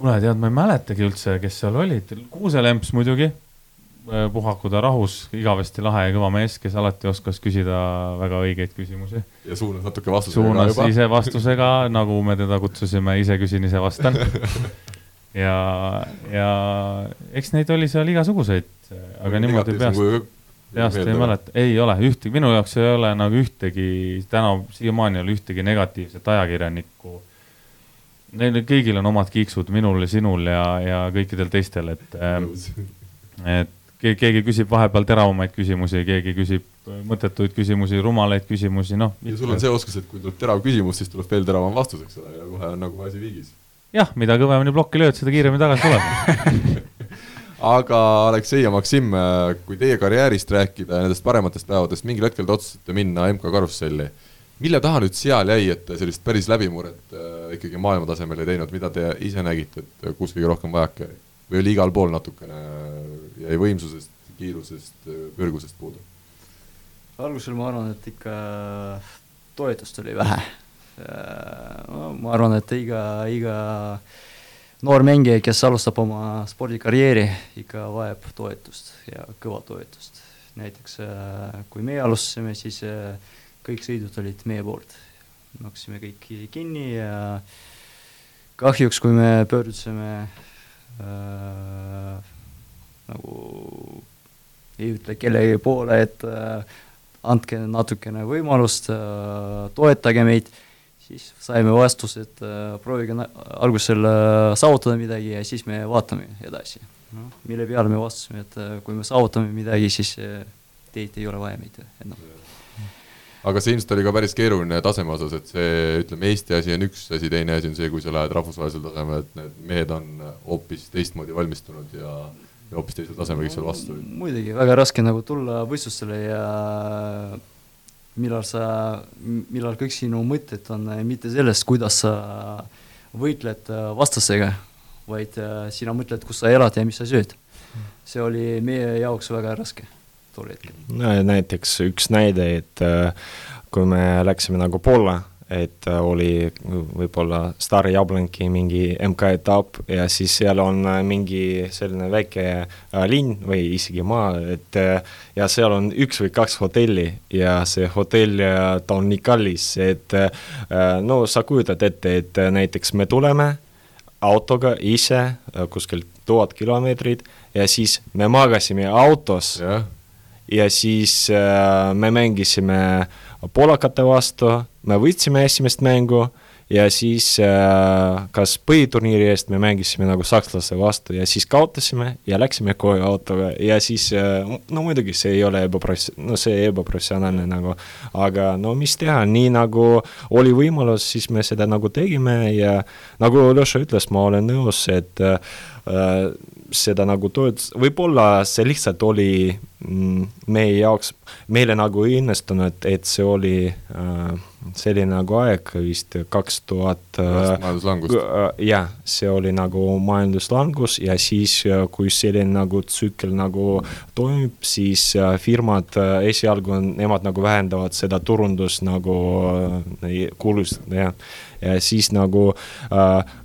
Speaker 3: Kuule, tead, ma ei mäletagi üldse, kes seal olid, Kuuselemps muidugi, äh, puhaku ta rahus, igavesti lahe ja kõva mees, kes alati oskas küsida väga õigeid küsimusi.
Speaker 2: ja suunas natuke vastusega
Speaker 3: suunas juba. ise vastusega, nagu me teda kutsusime, ise küsin, ise vastan ja, ja eks neid oli seal igasuguseid, aga niimoodi peast peast ei mäleta, ei ole ühtegi, minu jaoks ei ole nagu ühtegi, täna siiamaani ei ole ühtegi negatiivset ajakirjanikku. Neil kõigil on omad kiiksud, minul ja sinul ja, ja kõikidel teistel, et, et keegi küsib vahepeal teravamaid küsimusi, keegi küsib mõttetuid küsimusi, rumalaid küsimusi, noh.
Speaker 2: ja sul on see oskus, et kui tuleb terav küsimus, siis tuleb veel teravam vastus, eks ole, ja kohe on nagu asi viigis.
Speaker 3: jah, mida kõvemini plokki lööd, seda kiiremini tagasi tuleb
Speaker 2: aga Aleksei ja Maksim, kui teie karjäärist rääkida ja nendest parematest päevadest, mingil hetkel te otsustasite minna MK Karusselli. Mille taha nüüd seal jäi, et sellist päris läbimurret äh, ikkagi maailmatasemel ei teinud, mida te ise nägite, et kus kõige rohkem vajaka jäi? või oli igal pool natukene, jäi võimsusest, kiirusest, kõrgusest puudu?
Speaker 5: algusel ma arvan, et ikka toetust oli vähe. ma arvan, et iga, iga noor mängija, kes alustab oma spordikarjääri, ikka vajab toetust ja kõva toetust. näiteks äh, kui meie alustasime, siis äh, kõik sõidud olid meie poolt. maksime kõik kinni ja kahjuks, kui me pöördusime äh, nagu ei ütle kellegi poole, et äh, andke natukene võimalust äh,, toetage meid siis saime vastuse, et äh, proovige algusel äh, saavutada midagi ja siis me vaatame edasi no,. mille peale me vastasime, et äh, kui me saavutame midagi, siis äh, teid ei ole vaja meid enam.
Speaker 2: Aga see ilmselt oli ka päris keeruline taseme osas, et see, ütleme, Eesti asi on üks asi, teine asi on see, kui sa lähed rahvusvahelisel tasemel, et need mehed on hoopis teistmoodi valmistunud ja ja hoopis teisel tasemel, kes seal vastu
Speaker 5: muidugi, väga raske nagu tulla võistlustele ja millal sa, millal kõik sinu mõtted on äh, mitte sellest, kuidas sa võitled äh, vastasega, vaid äh, sina mõtled, kus sa elad ja mis sa sööd. see oli meie jaoks väga raske tol hetkel.
Speaker 4: no näiteks üks näide, et kui me läksime nagu Poola et äh, oli võib-olla Stari Jablonki mingi MK-etapp ja siis seal on äh, mingi selline väike äh, linn või isegi maa, et ja seal on üks või kaks hotelli ja see hotell, ta on nii kallis, et no sa kujutad ette, et näiteks me tuleme autoga ise kuskil tuhat kilomeetrit ja siis me magasime autos ja, ja siis me mängisime poolakate vastu me võitsime esimest mängu ja siis äh, kas põhiturniiri eest me mängisime nagu sakslaste vastu ja siis kaotasime ja läksime koju autoga. Ja siis äh, no muidugi see ei ole ebaprofes-, no see ebaprofessionaalne nagu, aga no mis teha, nii nagu oli võimalus, siis me seda nagu tegime ja nagu Ljoša ütles, ma olen nõus, et äh, seda nagu toetas, võib-olla see lihtsalt oli mm, meie jaoks, meile nagu ei õnnestunud, et see oli äh, selline nagu aeg vist kaks tuhat.
Speaker 2: Äh.
Speaker 4: Äh, jah, see oli nagu majanduslangus ja siis, äh, kui selline nagu tsükkel nagu toimub, siis firmad esialgu, nemad nagu vähendavad seda turundust nagu kulust, jah. ja siis nagu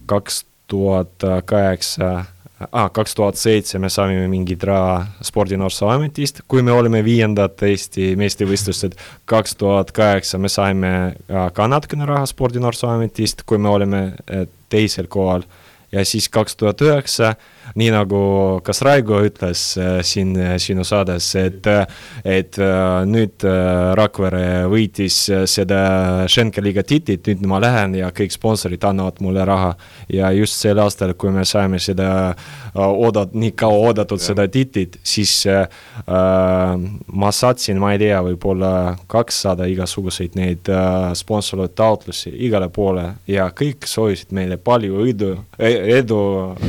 Speaker 4: kaks tuhat kaheksa ah, kaks tuhat seitse me saime mingit raha Spordi Noorsooametist, kui me olime viiendad Eesti meistrivõistlused, kaks tuhat kaheksa me saime äh, ka natukene raha Spordi Noorsooametist, kui me olime äh, teisel kohal. Ja siis kaks tuhat üheksa nii nagu kas Raigo ütles äh, siin äh, sinu saades, et, äh, et nüüd Rakvere võitis seda Schenke liiga tiitlit, nüüd ma lähen ja kõik sponsorid annavad mulle raha. ja just sel aastal, kui me saime seda oodat-, nii kaua oodatud ja. seda tiitlit, siis äh, ma saatsin, ma ei tea, võib-olla kakssada igasuguseid neid äh, sponsoritaotlusi igale poole ja kõik soovisid meile palju edu, edu,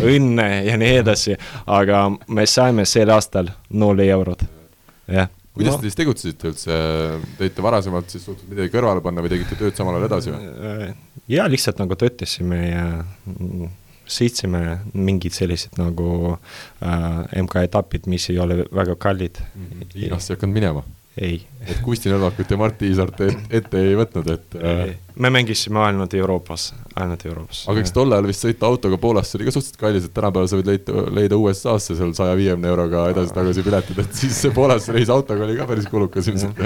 Speaker 4: õnne ja nii nii edasi, aga me saime sel aastal null eurot, jah
Speaker 2: kuidas no. te siis tegutsesite üldse, tõite varasemalt siis suutnud midagi kõrvale panna või tegite tööd samal ajal edasi või?
Speaker 4: jaa, lihtsalt nagu töötasime ja sõitsime mingid sellised nagu äh, MK-etapid, mis ei ole väga kallid
Speaker 2: mm. -hmm. Hiinasse ei hakanud minema?
Speaker 4: Ei.
Speaker 2: et Kusti Nõlvakut ja Mart Iisart et, ette ei võtnud, et
Speaker 4: äh... me mängisime ainult Euroopas, ainult Euroopas.
Speaker 2: aga eks tol ajal vist sõita autoga Poolasse oli ka suhteliselt kallis, et tänapäeval sa võid leida, leida USA-sse seal saja viiekümne euroga edasi-tagasi piletid, et siis see Poolasse reis autoga oli ka päris kulukas ilmselt.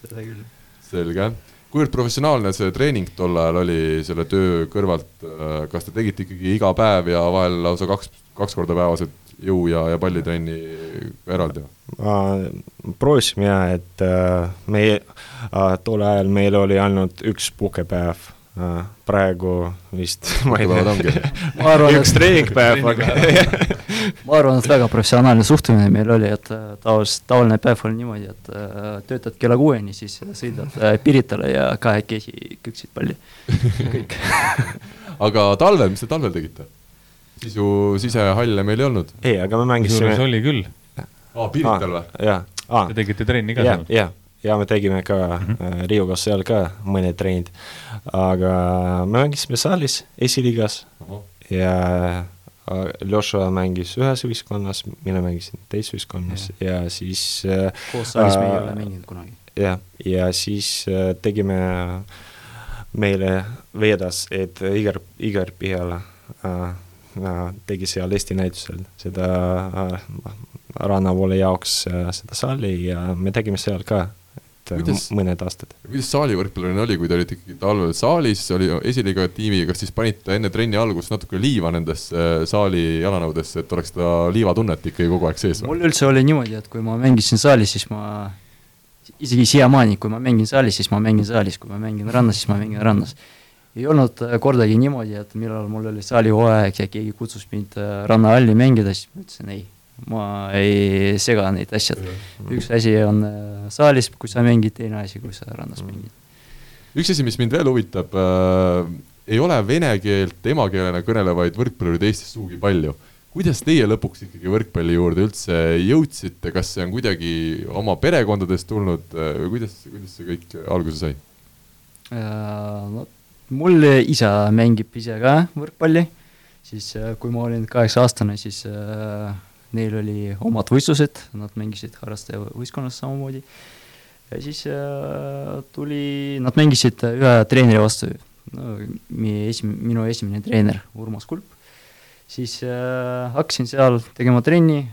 Speaker 5: seda küll.
Speaker 2: selge kuivõrd professionaalne see treening tol ajal oli selle töö kõrvalt, äh, kas te tegite ikkagi iga päev ja vahel lausa kaks, kaks korda päevas, et jõu- ja, ja pallitrenni eraldi?
Speaker 4: proovisime ja, et äh, me äh, tol ajal meil oli ainult üks puhkepäev. Äh,, praegu vist ma ei tea, üks treeningpäev, aga
Speaker 5: ma arvan, et väga professionaalne suhtumine meil oli, et tavaliselt, tavaline päev oli niimoodi, et töötad kella kuueni, siis sõidad äh, Piritale ja kahekesi küksid palli, kõik.
Speaker 2: Aga talvel, mis te talvel tegite? Siis ju sisehalle meil ei olnud.
Speaker 4: ei, aga me mängisime.
Speaker 3: oli küll.
Speaker 2: aa, Pirital või?
Speaker 4: jaa.
Speaker 3: Te tegite trenni ka
Speaker 4: seal? jah, ja me tegime ka mm -hmm. Riiuga seal ka mõned trennid. aga me mängisime saalis esiliigas uh -huh. ja Ljoša mängis ühes võistkonnas, mina mängisin teises võistkonnas ja, ja siis
Speaker 5: koos saalis äh, me ei ole mänginud kunagi.
Speaker 4: jah, ja siis äh, tegime, meile veedas, et Igor, Igor Pihala äh, tegi seal Eesti näitusel seda äh, rannavoole jaoks äh, seda saali ja me tegime seal ka et äh, kuidas, mõned aastad.
Speaker 2: kuidas saali võrkpallurile oli, kui te olite ikkagi talvel saalis, oli esiliiga tiimiga, kas siis panite enne trenni algust natuke liiva nendesse saali jalanõudesse, et oleks seda liivatunnet ikkagi kogu aeg sees?
Speaker 5: mul üldse oli niimoodi, et kui ma mängisin saalis, siis ma isegi siiamaani, kui ma mängin saalis, siis ma mängin saalis, kui ma mängin rannas, siis ma mängin rannas ei olnud äh, kordagi niimoodi, et millal mul oli saalihooaeg ja keegi kutsus mind äh, rannahalli mängida, siis ma ütlesin ei, ma ei sega neid asju, üks asi on äh, saalis, kui sa mängid, teine asi, kui sa rannas mm. mängid.
Speaker 2: üks asi, mis mind veel huvitab äh,, ei ole vene keelt emakeelena kõnelevaid võrkpallureid Eestis sugugi palju. kuidas teie lõpuks ikkagi võrkpalli juurde üldse jõudsite, kas see on kuidagi oma perekondadest tulnud või kuidas, kuidas see kõik alguse sai
Speaker 5: äh,? no mul isa mängib ise ka võrkpalli, siis äh, kui ma olin kaheksa-aastane, siis äh, neil oli omad võistlused, nad mängisid harrastajavõistkonnas samamoodi. ja siis äh, tuli, nad mängisid ühe treeneri vastu, no meie esim-, minu esimene treener, Urmas Kulp. siis äh, hakkasin seal tegema trenni.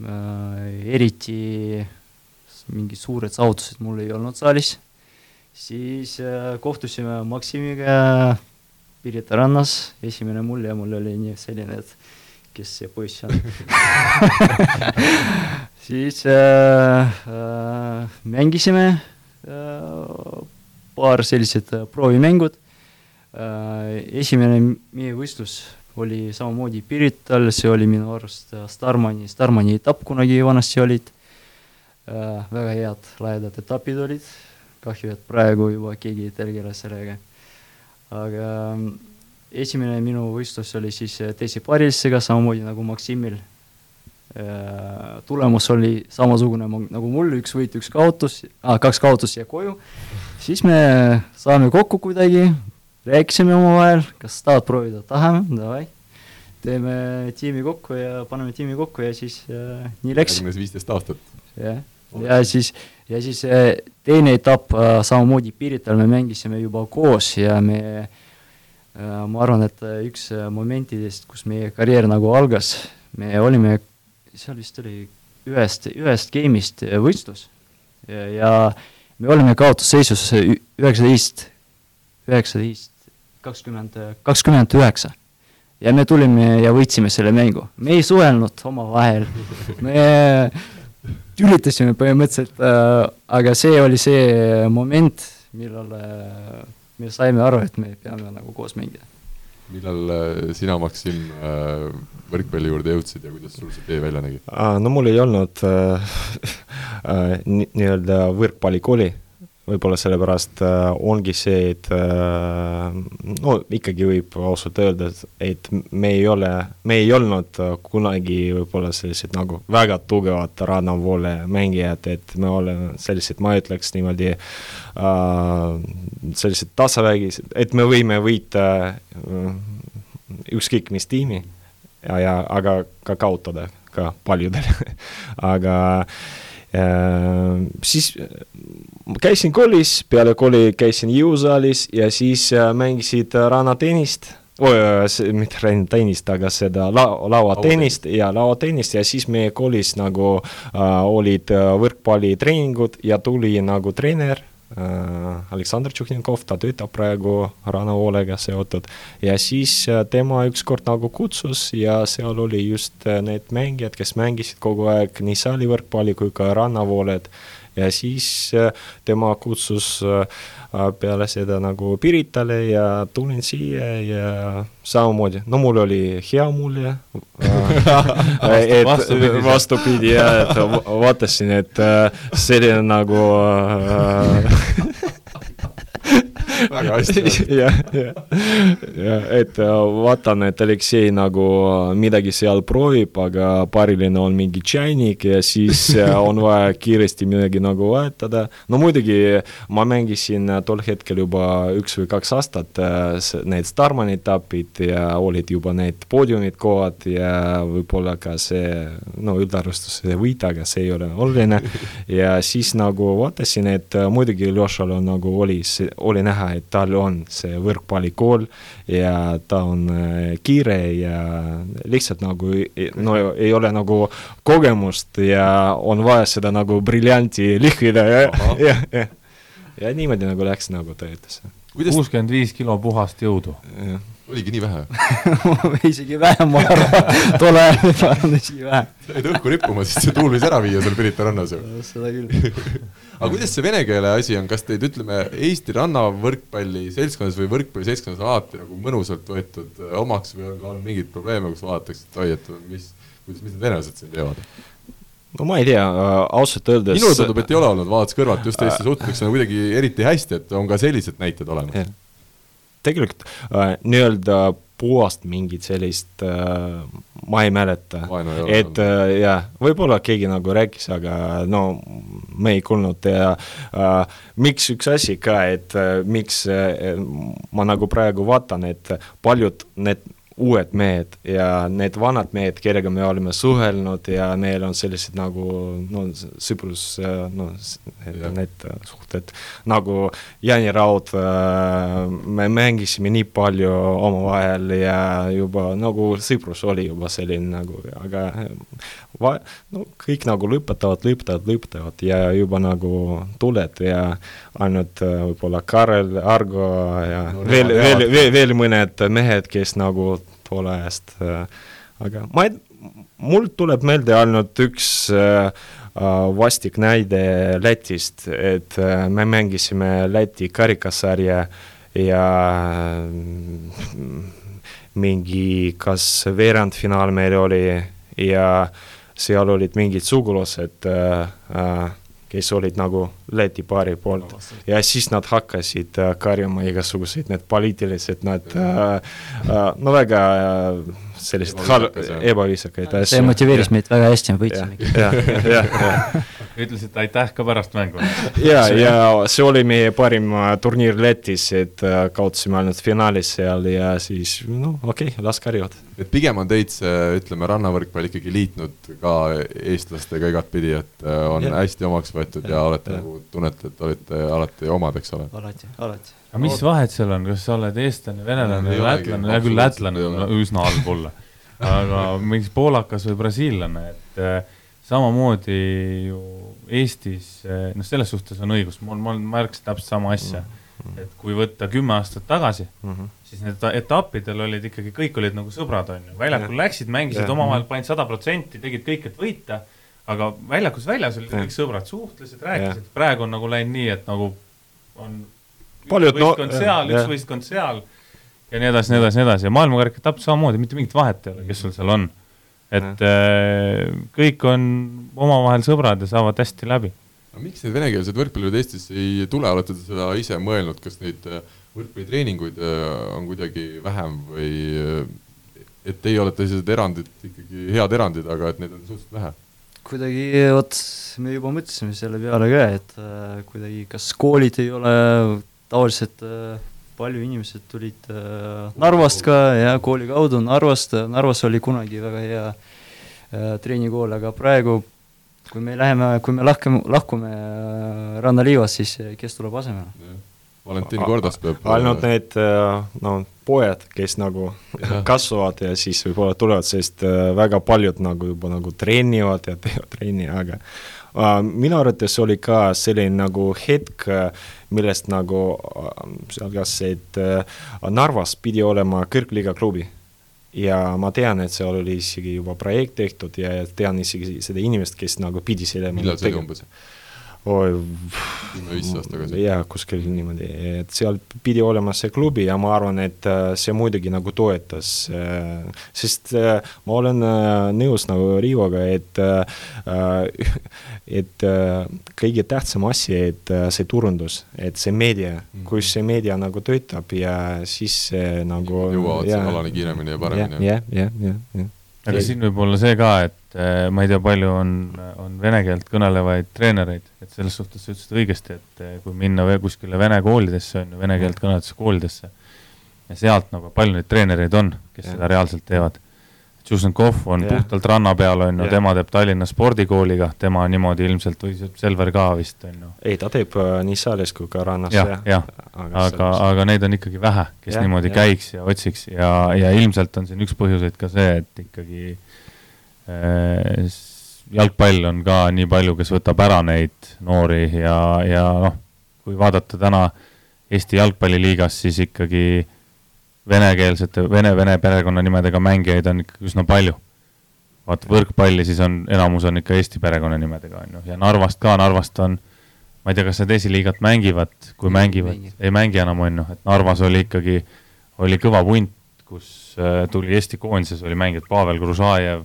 Speaker 5: Äh,, eriti mingid suured saavutused mul ei olnud saalis siis äh, kohtusime Maksimiga Pirita rannas, esimene mulje mul oli nii selline, et kes see poiss on siis äh, äh, mängisime äh, paar sellised äh, proovimängud äh,. esimene meie võistlus oli samamoodi Pirital, see oli minu arust äh, Starmani, Starmani etapp kunagi vanasti olid äh,. väga head lahedad etapid olid kahju, et praegu juba keegi ei tegele sellega. aga ähm, esimene minu võistlus oli siis äh, Daisy Parilsega, samamoodi nagu Maksimil. Äh, tulemus oli samasugune nagu mul, üks võit, üks kaotus ah,, kaks kaotust ja koju. siis me saame kokku kuidagi, rääkisime omavahel, kas tahad proovida, tahame, davai teeme tiimi kokku ja paneme tiimi kokku ja siis äh, nii läks.
Speaker 2: viisteist aastat.
Speaker 5: jah, ja siis äh, ja siis äh, teine etapp äh, samamoodi Pirital me mängisime juba koos ja me ma arvan, et üks momentidest, kus meie karjäär nagu algas, me olime, seal vist oli ühest, ühest game'ist võistlus ja, ja me olime kaotusseisus üheksateist, üheksateist, kakskümmend, kakskümmend üheksa. ja me tulime ja võitsime selle mängu. me ei suhelnud omavahel, me üritasime põhimõtteliselt äh,, aga see oli see moment, millal äh, me saime aru, et me peame nagu koos mängida.
Speaker 2: millal äh, sina, Maksim, äh, võrkpalli juurde jõudsid ja kuidas sul see tee välja nägi?
Speaker 4: no mul ei olnud äh, äh, nii-öelda võrkpallikooli võib-olla sellepärast äh, ongi see, et äh, no ikkagi võib ausalt öelda, et me ei ole, me ei olnud äh, kunagi võib-olla sellised nagu väga tugevad rannavoole mängijad, et me oleme sellised, ma ütleks niimoodi sellised tasavägised, et me võime võita ükskõik mis tiimi ja, ja aga ka kaotada ka paljudele. Aga siis käisin koolis, peale kooli käisin jõusaalis ja siis äh, mängisid äh, rannatennist mitte rannatennist, aga seda la-, lauatennist ja lauatennist ja siis meie koolis nagu äh, olid äh, võrkpallitreeningud ja tuli nagu treener. äh, Aleksandr Tšuhninkov, ta töötab praegu rannavoolega seotud. Ja siis äh, tema ükskord nagu kutsus ja seal oli just äh, need mängijad, kes mängisid kogu aeg nii saalivõrkpalli kui ka rannavooled ja siis äh, tema kutsus äh, peale seda nagu Piritale ja tulin siia ja samamoodi, no mul oli hea mulje. Et vastupidi, vastupidi jah, et vaatasin, et äh, selline nagu
Speaker 2: väga hästi.
Speaker 4: jah, jah, et äh, vaatan, et Aleksei nagu äh, midagi seal proovib, aga paariline on mingi tšainik ja siis äh, on vaja kiiresti midagi nagu vahetada. no muidugi ma mängisin tol hetkel juba üks või kaks aastat need Starmani etapid ja olid juba need poodiumid kohad ja võib-olla ka see, no üldarvestuse võit, aga see ei ole oluline. ja siis nagu vaatasin, et muidugi Ljošal on nagu oli, oli näha, et tal on see võrkpallikool ja ta on äh, kiire ja lihtsalt nagu no ei ole nagu kogemust ja on vaja seda nagu briljanti lihvida ja, ja, ja, ja niimoodi nagu läks, nagu ta ütles.
Speaker 3: kuuskümmend viis kilo puhast jõudu.
Speaker 2: oligi nii vähe
Speaker 5: isegi vähem, ma arvan, tol ajal võib-olla on isegi vähem.
Speaker 2: jäid õhku rippuma, siis see tuul võis ära viia seal Pirita rannas ju.
Speaker 5: seda küll
Speaker 2: aga kuidas see vene keele asi on, kas teid, ütleme, Eesti rannavõrkpalli seltskonnas või võrkpalliseltskonnas alati nagu mõnusalt võetud äh, omaks või on ka olnud mingeid probleeme, kus vaadatakse, et oi, et mis, kuidas, mis need venelased siin teevad?
Speaker 4: no ma ei tea, äh, ausalt öeldes
Speaker 2: minule tundub, et ei ole olnud, vaadates kõrvalt just Eesti suhtutakse nagu kuidagi eriti hästi, et on ka sellised näited olemas.
Speaker 4: tegelikult äh, nii-öelda puhast mingit sellist äh, ma ei mäleta, et äh, jah, võib-olla keegi nagu rääkis, aga no me ei kuulnud ja äh, miks üks asi ka, et äh, miks äh, ma nagu praegu vaatan, et paljud need uued mehed ja need vanad mehed, kellega me oleme suhelnud ja neil on sellised nagu no sõprus, no need suhted, nagu Jani Raud, me mängisime nii palju omavahel ja juba nagu sõprus oli juba selline nagu, aga va-, no kõik nagu lõpetavad, lõpetavad, lõpetavad ja juba nagu tuled ja ainult võib-olla Karel, Argo ja no, veel, veel, veel, veel mõned mehed, kes nagu poole ajast, äh, aga ma ei, mul tuleb meelde ainult üks äh, äh, vastik näide Lätist, et me mängisime Läti karikasarja ja mingi kas veerandfinaal meil oli ja seal olid mingid sugulased äh, kes olid nagu Läti paari poolt. Ja siis nad hakkasid äh, karjuma igasuguseid need poliitilised, nad äh, äh, no väga äh, sellised hal-, ebaviisakaid asju.
Speaker 5: see motiveeris meid väga hästi, me
Speaker 4: jah.
Speaker 3: ütlesid aitäh ka pärast mängu.
Speaker 4: ja, ja see oli meie parim äh, turniir Lätis, et äh, kaotasime ainult finaalis seal ja siis noh, okei okay,, las karjuvad.
Speaker 2: et pigem on teid see, ütleme, rannavõrkpall ikkagi liitnud ka eestlastega igatpidi, et äh, on ja. hästi omaks võetud ja, ja olete nagu, tunnete, et olete alati omad, eks ole?
Speaker 5: alati, alati.
Speaker 3: Aga mis vahet seal on, kas sa oled eestlane, venelane, lätlane, hea küll, lätlane on üsna halb olla. Aga mingi poolakas või brasiillane, et äh, samamoodi ju Eestis, äh, noh, selles suhtes on õigus, mul, ma märkasin täpselt sama asja. Mm. -hmm. et kui võtta kümme aastat tagasi mm, -hmm. siis need etappidel olid ikkagi, kõik olid nagu sõbrad, on ju, väljakul yeah. läksid, mängisid omavahel, panid sada protsenti, tegid kõik, et võita, aga väljakus väljas olid kõik sõbrad, suhtlesid, rääkisid. Praegu on nagu läinud nii, et nagu on
Speaker 4: Paljud,
Speaker 3: võistkond no, seal üks võistkond seal ja nii edasi, nii edasi, nii edasi ja maailmakarika täpselt samamoodi, mitte mingit vahet ei ole, kes sul seal on. et äh, kõik on omavahel sõbrad ja saavad hästi läbi.
Speaker 2: aga miks need venekeelsed võrkpallurid Eestisse ei tule, olete te seda ise mõelnud, kas neid äh, võrkpallitreeninguid äh, on kuidagi vähem või äh, et teie olete sellised erandid, ikkagi head erandid, aga et neid on suhteliselt vähe?
Speaker 5: kuidagi, vot me juba mõtlesime selle peale ka, et äh, kuidagi kas koolid ei ole tavaliselt äh, palju inimesed tulid äh, Narvast ka ja kooli kaudu Narvast, Narvas oli kunagi väga hea äh, treenikool, aga praegu kui me läheme, kui me lahkame, lahkume Rannaliivast, siis kes tuleb asemele?
Speaker 2: Valentin Kordas peab
Speaker 4: ainult need no pojad, kes nagu ja. kasvavad ja siis võib-olla tulevad, sest väga paljud nagu juba nagu treenivad ja teevad trenni, aga minu arvates oli ka selline nagu hetk uh, millest nagu sealhulgas, et äh, Narvas pidi olema kõrgliiga klubi. ja ma tean, et seal oli isegi juba projekt tehtud ja tean isegi seda inimest, kes nagu pidi selle
Speaker 2: millal see oli umbes?
Speaker 4: Oi,
Speaker 2: tagasi.
Speaker 4: jaa, kuskil niimoodi, et seal pidi olema see klubi ja ma arvan, et äh, see muidugi nagu toetas, äh, sest äh, ma olen nõus nagu Riivoga, et et kõige tähtsam asi, et see turundus, et see meedia mm, kus see meedia nagu töötab ja siis see nagu
Speaker 2: jõuavad sinna alani kiiremini ja paremini.
Speaker 4: jah, jah, jah, jah.
Speaker 3: Aga siin võib olla see ka, et et ma ei tea, palju on, on vene keelt kõnelevaid treenereid, et selles suhtes sa ütlesid õigesti, et eh, kui minna kuskile vene koolidesse, on ju, vene keelt kõnelevatesse koolidesse, ja sealt nagu palju neid treenereid on, kes ja. seda reaalselt teevad. Tšusenkov on ja. puhtalt ranna peal, on ju, tema teeb Tallinna spordikooliga, tema niimoodi ilmselt, või Selver ka vist, on ju.
Speaker 4: ei, ta teeb äh, nii saalis kui ka rannas
Speaker 3: ja,, jah. jah, aga, aga, aga neid on ikkagi vähe, kes ja, niimoodi ja. käiks ja otsiks ja, ja ilmselt on siin üks põhjuseid ka see, et ikkagi äh, Äh, jalgpall on ka nii palju, kes võtab ära neid noori ja, ja noh, kui vaadata täna Eesti jalgpalliliigas, siis ikkagi venekeelsete, vene-vene perekonnanimedega mängijaid on ikkagi üsna palju. vaata võrkpalli, siis on, enamus on ikka Eesti perekonnanimedega, on ju, ja Narvast ka, Narvast on, ma ei tea, kas nad esiliigat mängivad, kui mängivad, ei mängi. enam, on ju, et Narvas oli ikkagi, oli kõva punt, kus äh, tuli Eesti koondises, oli mängijad Pavel Gružajev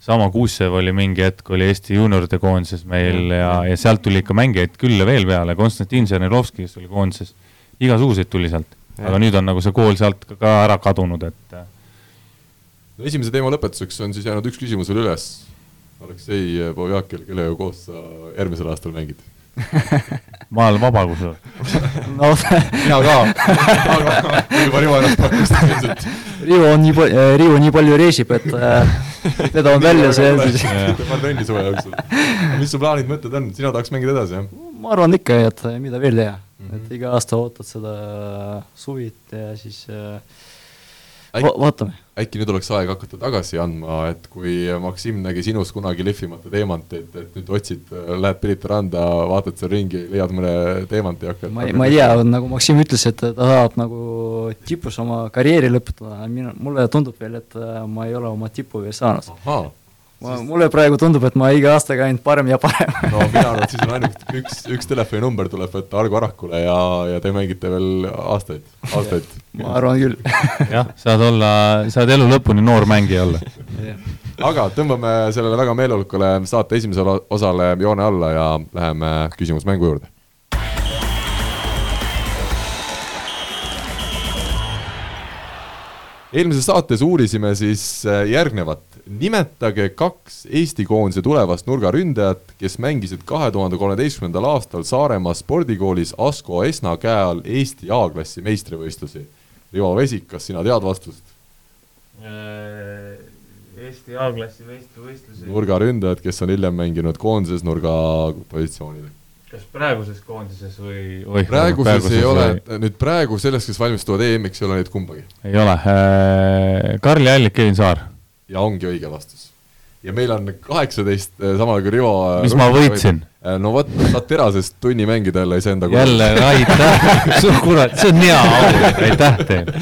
Speaker 3: sama Kuusev oli mingi hetk, oli Eesti juunioride koondises meil ja, ja, ja sealt tuli ikka mängijaid küll ja veel peale, Konstantin Žernerovski, kes oli koondises, igasuguseid tuli sealt. Aga nüüd on nagu see kool sealt ka, ära kadunud, et äh.
Speaker 2: no esimese teema lõpetuseks on siis jäänud üks küsimus veel üles. Aleksei Povjakil, kellega koos sa järgmisel aastal mängid
Speaker 3: ma olen vaba kusjuures
Speaker 5: no
Speaker 2: mina ka, aga juba Rivo ennast pakkus tegelikult.
Speaker 5: Rivo on nii palju, Rivo nii palju reisib, et teda on välja see siis.
Speaker 2: paar trenni suve jooksul. mis su plaanid, mõtted on, sina tahaks mängida edasi, jah?
Speaker 5: ma arvan ikka, et mida veel teha mm, -hmm. et iga aasta ootad seda suvit ja siis äh, Va vaatame.
Speaker 2: äkki nüüd oleks aeg hakata tagasi andma, et kui Maksim nägi sinus kunagi lihvimata teemanteid, et nüüd otsid, lähed Pirita randa, vaatad seal ringi, leiad mõne teemanti ja hakkad
Speaker 5: ma ei, ma ei tea, nagu Maksim ütles, et ta tahab nagu tipus oma karjääri lõpetada, mina, mulle tundub veel, et ma ei ole oma tippu veel saanud ma, mulle praegu tundub, et ma iga aastaga ainult parem ja parem.
Speaker 2: No mina arvan, et siis on ainult üks, üks telefoninumber tuleb võtta Argo Arakule ja, ja te mängite veel aastaid, aastaid.
Speaker 5: ma arvan küll.
Speaker 3: Jah, saad olla, saad elu lõpuni noor mängija olla.
Speaker 2: Aga tõmbame sellele väga meeleolukale saate esimesele osale joone alla ja läheme küsimusmängu juurde. Eelmises saates uurisime siis äh, järgnevat nimetage kaks Eesti koondise tulevast nurgaründajat, kes mängisid kahe tuhande kolmeteistkümnendal aastal Saaremaa spordikoolis Asko Esna käe all Eesti A-klassi meistrivõistlusi. Rivo Vesik, kas sina tead vastust?
Speaker 3: Eesti A-klassi meistrivõistlusi.
Speaker 2: nurgaründajad, kes on hiljem mänginud koondises nurgapositsioonidel.
Speaker 3: kas praeguses koondises või, või
Speaker 2: praeguses, praeguses ei ole või..., nüüd praegu selles, kes valmistuvad EM-iks, ei ole neid kumbagi.
Speaker 3: ei ole äh,, Karli Allik, Kevin Saar.
Speaker 2: Ja ongi õige vastus. ja meil on kaheksateist, samal kui Rivo
Speaker 3: mis ma võitsin?
Speaker 2: no vot, saad terasest tunni mängida jälle iseenda
Speaker 3: jälle, aitäh kurat, see on hea au, aitäh teile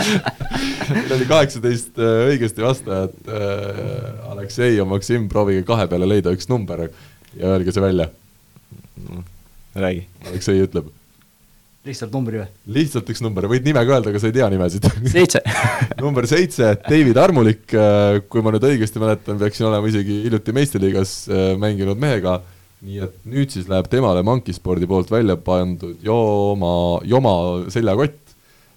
Speaker 2: meil oli kaheksateist õigesti vastajat äh,, Aleksei ja Maksim, proovige kahe peale leida üks number ja öelge see välja
Speaker 4: räägi.
Speaker 2: Aleksei ütleb.
Speaker 5: Lihtsalt numbri või?
Speaker 2: lihtsalt üks number, võid nime ka öelda, aga sa ei tea nimesid.
Speaker 5: Seitse.
Speaker 2: Number seitse, David Armulik, äh, kui ma nüüd õigesti mäletan, peaksin olema isegi hiljuti meistriliigas äh, mänginud mehega. Nii et nüüd siis läheb temale Mankispordi poolt välja pandud Joma, Joma seljakott,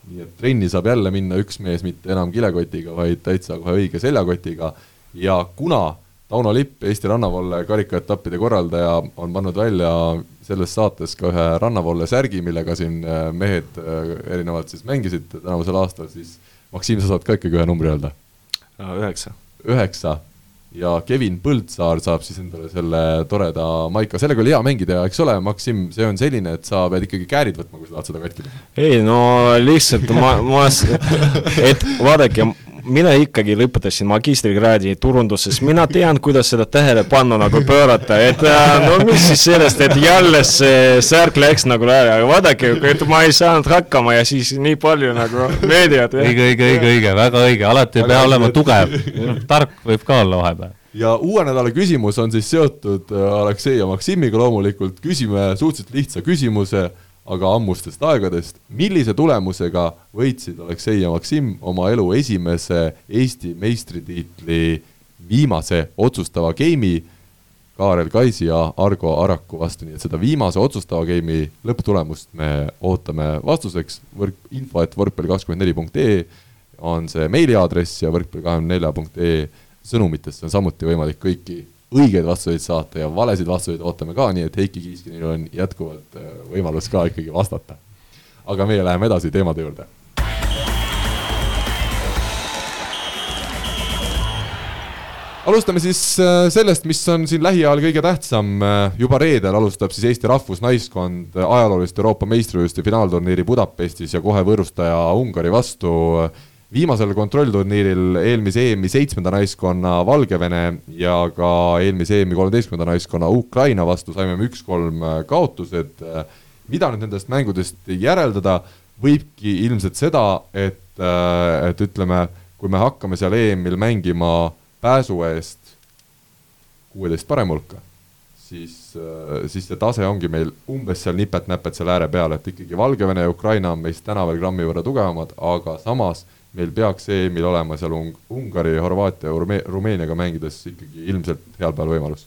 Speaker 2: nii et trenni saab jälle minna üks mees mitte enam kilekotiga, vaid täitsa kohe õige seljakotiga. Ja kuna Tauno Lipp, Eesti rannavalle karikaetappide korraldaja, on pannud välja selles saates ka ühe rannavalle särgi, millega siin äh, mehed äh, erinevalt siis mängisid tänavusel aastal, siis Maksim, sa saad ka ikkagi ühe numbri öelda?
Speaker 4: üheksa.
Speaker 2: üheksa ja Kevin Põldsaar saab siis endale selle toreda maika, sellega oli hea mängida, eks ole, Maksim, see on selline, et sa pead ikkagi käärid võtma, kui sa tahad seda katki teha.
Speaker 4: ei no lihtsalt ma, ma, et vaadake, mina ikkagi lõpetasin magistrikraadi turunduses, mina tean, kuidas seda tähelepanu nagu pöörata, et äh, no mis siis sellest, et jälle see särk läks nagu ära, aga vaadake, et ma ei saanud hakkama ja siis nii palju nagu meediat.
Speaker 3: õige, õige, õige, õige, väga õige, alati ei pea olema tugev, tark võib ka olla vahepeal.
Speaker 2: Ja uue nädala küsimus on siis seotud äh, Aleksei ja Maksimiga loomulikult, küsime suhteliselt lihtsa küsimuse aga ammustest aegadest, millise tulemusega võitsid Aleksei ja Maksim oma elu esimese Eesti meistritiitli viimase otsustava geimi Kaarel Kaisi ja Argo Araku vastu, nii et seda viimase otsustava geimi lõpptulemust me ootame vastuseks, võrk, info et võrkpalli kakskümmend neli punkt ee on see meiliaadress ja võrkpalli kahekümne nelja punkt ee sõnumitesse on samuti võimalik kõiki õigeid vastuseid saata ja valesid vastuseid ootame ka, nii et Heiki Kiiskinil on jätkuvalt äh, võimalus ka ikkagi vastata. aga meie läheme edasi teemade juurde. alustame siis äh, sellest, mis on siin lähiajal kõige tähtsam. Äh, juba reedel alustab siis Eesti rahvusnaiskond ajaloolist Euroopa meistrivõistluste finaalturniiri Budapestis ja kohe võõrustaja Ungari vastu viimasel kontrollturniiril eelmise EM-i seitsmenda naiskonna Valgevene ja ka eelmise EM-i kolmeteistkümnenda naiskonna Ukraina vastu saime me üks-kolm äh, kaotused. Äh, mida nüüd nendest mängudest järeldada, võibki ilmselt seda, et, äh, et ütleme, kui me hakkame seal EM-il mängima pääsu eest kuueteist parema hulka, siis, siis see tase ongi meil umbes seal nipet-näpet seal ääre peal, et ikkagi Valgevene ja Ukraina on meist täna veel grammi võrra tugevamad, aga samas meil peaks EM-il olema seal Ung-, Ungari, Horvaatia Rumeeniaga mängides ikkagi ilmselt heal päeval võimalus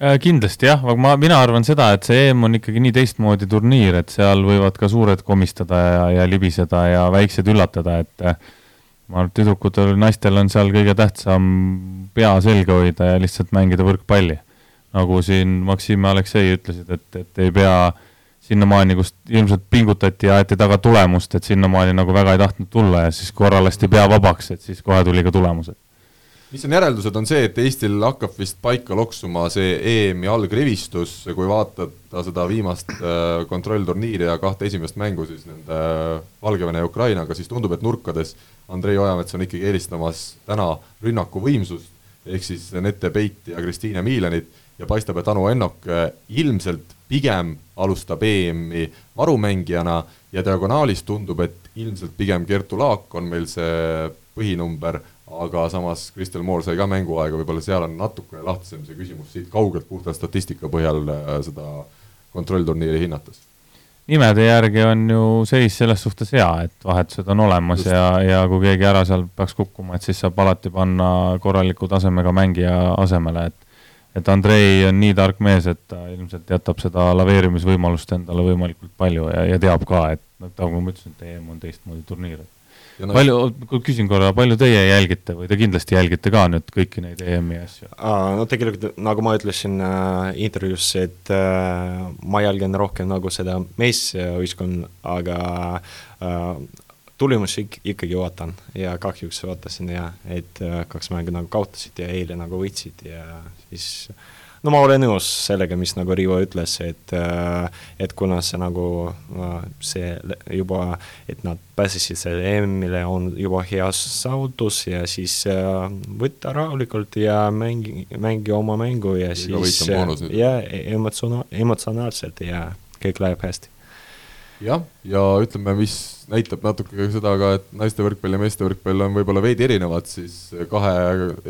Speaker 3: äh, kindlasti jah, aga ma, mina arvan seda, et see EM on ikkagi nii teistmoodi turniir, et seal võivad ka suured komistada ja, ja libiseda ja väiksed üllatada, et äh, ma arvan, et tüdrukutel, naistel on seal kõige tähtsam pea selga hoida ja lihtsalt mängida võrkpalli. nagu siin Maksim ja Aleksei ütlesid, et, et ei pea äh, sinnamaani, kus ilmselt pingutati ja aeti taga tulemust, et sinnamaani nagu väga ei tahtnud tulla ja siis korra lasti pea vabaks, et siis kohe tuli ka tulemused.
Speaker 2: mis on järeldused, on see, et Eestil hakkab vist paika loksuma see EM-i algrivistus, kui vaadata seda viimast äh, kontrollturniiri ja kahte esimest mängu siis nende äh, Valgevene ja Ukrainaga, siis tundub, et nurkades Andrei Ojamets on ikkagi eelistamas täna rünnaku võimsust, ehk siis Nete Peiti ja Kristiine Miilenit ja paistab, et Anu Ennok äh, ilmselt pigem alustab EM-i varumängijana ja diagonaalis tundub, et ilmselt pigem Kertu Laak on meil see põhinumber, aga samas Kristel Moor sai ka mänguaega, võib-olla seal on natukene lahtisem see küsimus siit kaugelt puhta statistika põhjal äh, seda kontrollturniiri hinnates
Speaker 3: nimede järgi on ju seis selles suhtes hea, et vahetused on olemas Just. ja, ja kui keegi ära seal peaks kukkuma, et siis saab alati panna korraliku tasemega mängija asemele, et et Andrei on nii tark mees, et ta ilmselt jätab seda laveerimisvõimalust endale võimalikult palju ja, ja teab ka, et nagu ma ütlesin, et EM on teistmoodi turniir.
Speaker 2: no,
Speaker 3: palju, küsin korra, palju teie jälgite või te kindlasti jälgite ka nüüd kõiki neid EM-i asju?
Speaker 4: no tegelikult, nagu ma ütlesin äh, intervjuus, et äh, ma jälgin rohkem nagu seda meesvõistkonna, aga äh, tulemusi ik-, ikkagi vaatan ja kahjuks vaatasin ja et äh, kaks mängu nagu kaotasid ja eile nagu võitsid ja siis no ma olen nõus sellega, mis nagu Rivo ütles, et äh, et kuna see nagu äh, see juba, et nad pääsesid selle EM-ile, on juba hea saavutus ja siis võtta rahulikult ja mängi, mängi oma mängu ja Liiga siis ja emotsioona-, emotsionaalselt ja kõik läheb hästi
Speaker 2: jah, ja ütleme, mis näitab natuke ka seda ka, et naiste võrkpall ja meeste võrkpall on võib-olla veidi erinevad, siis kahe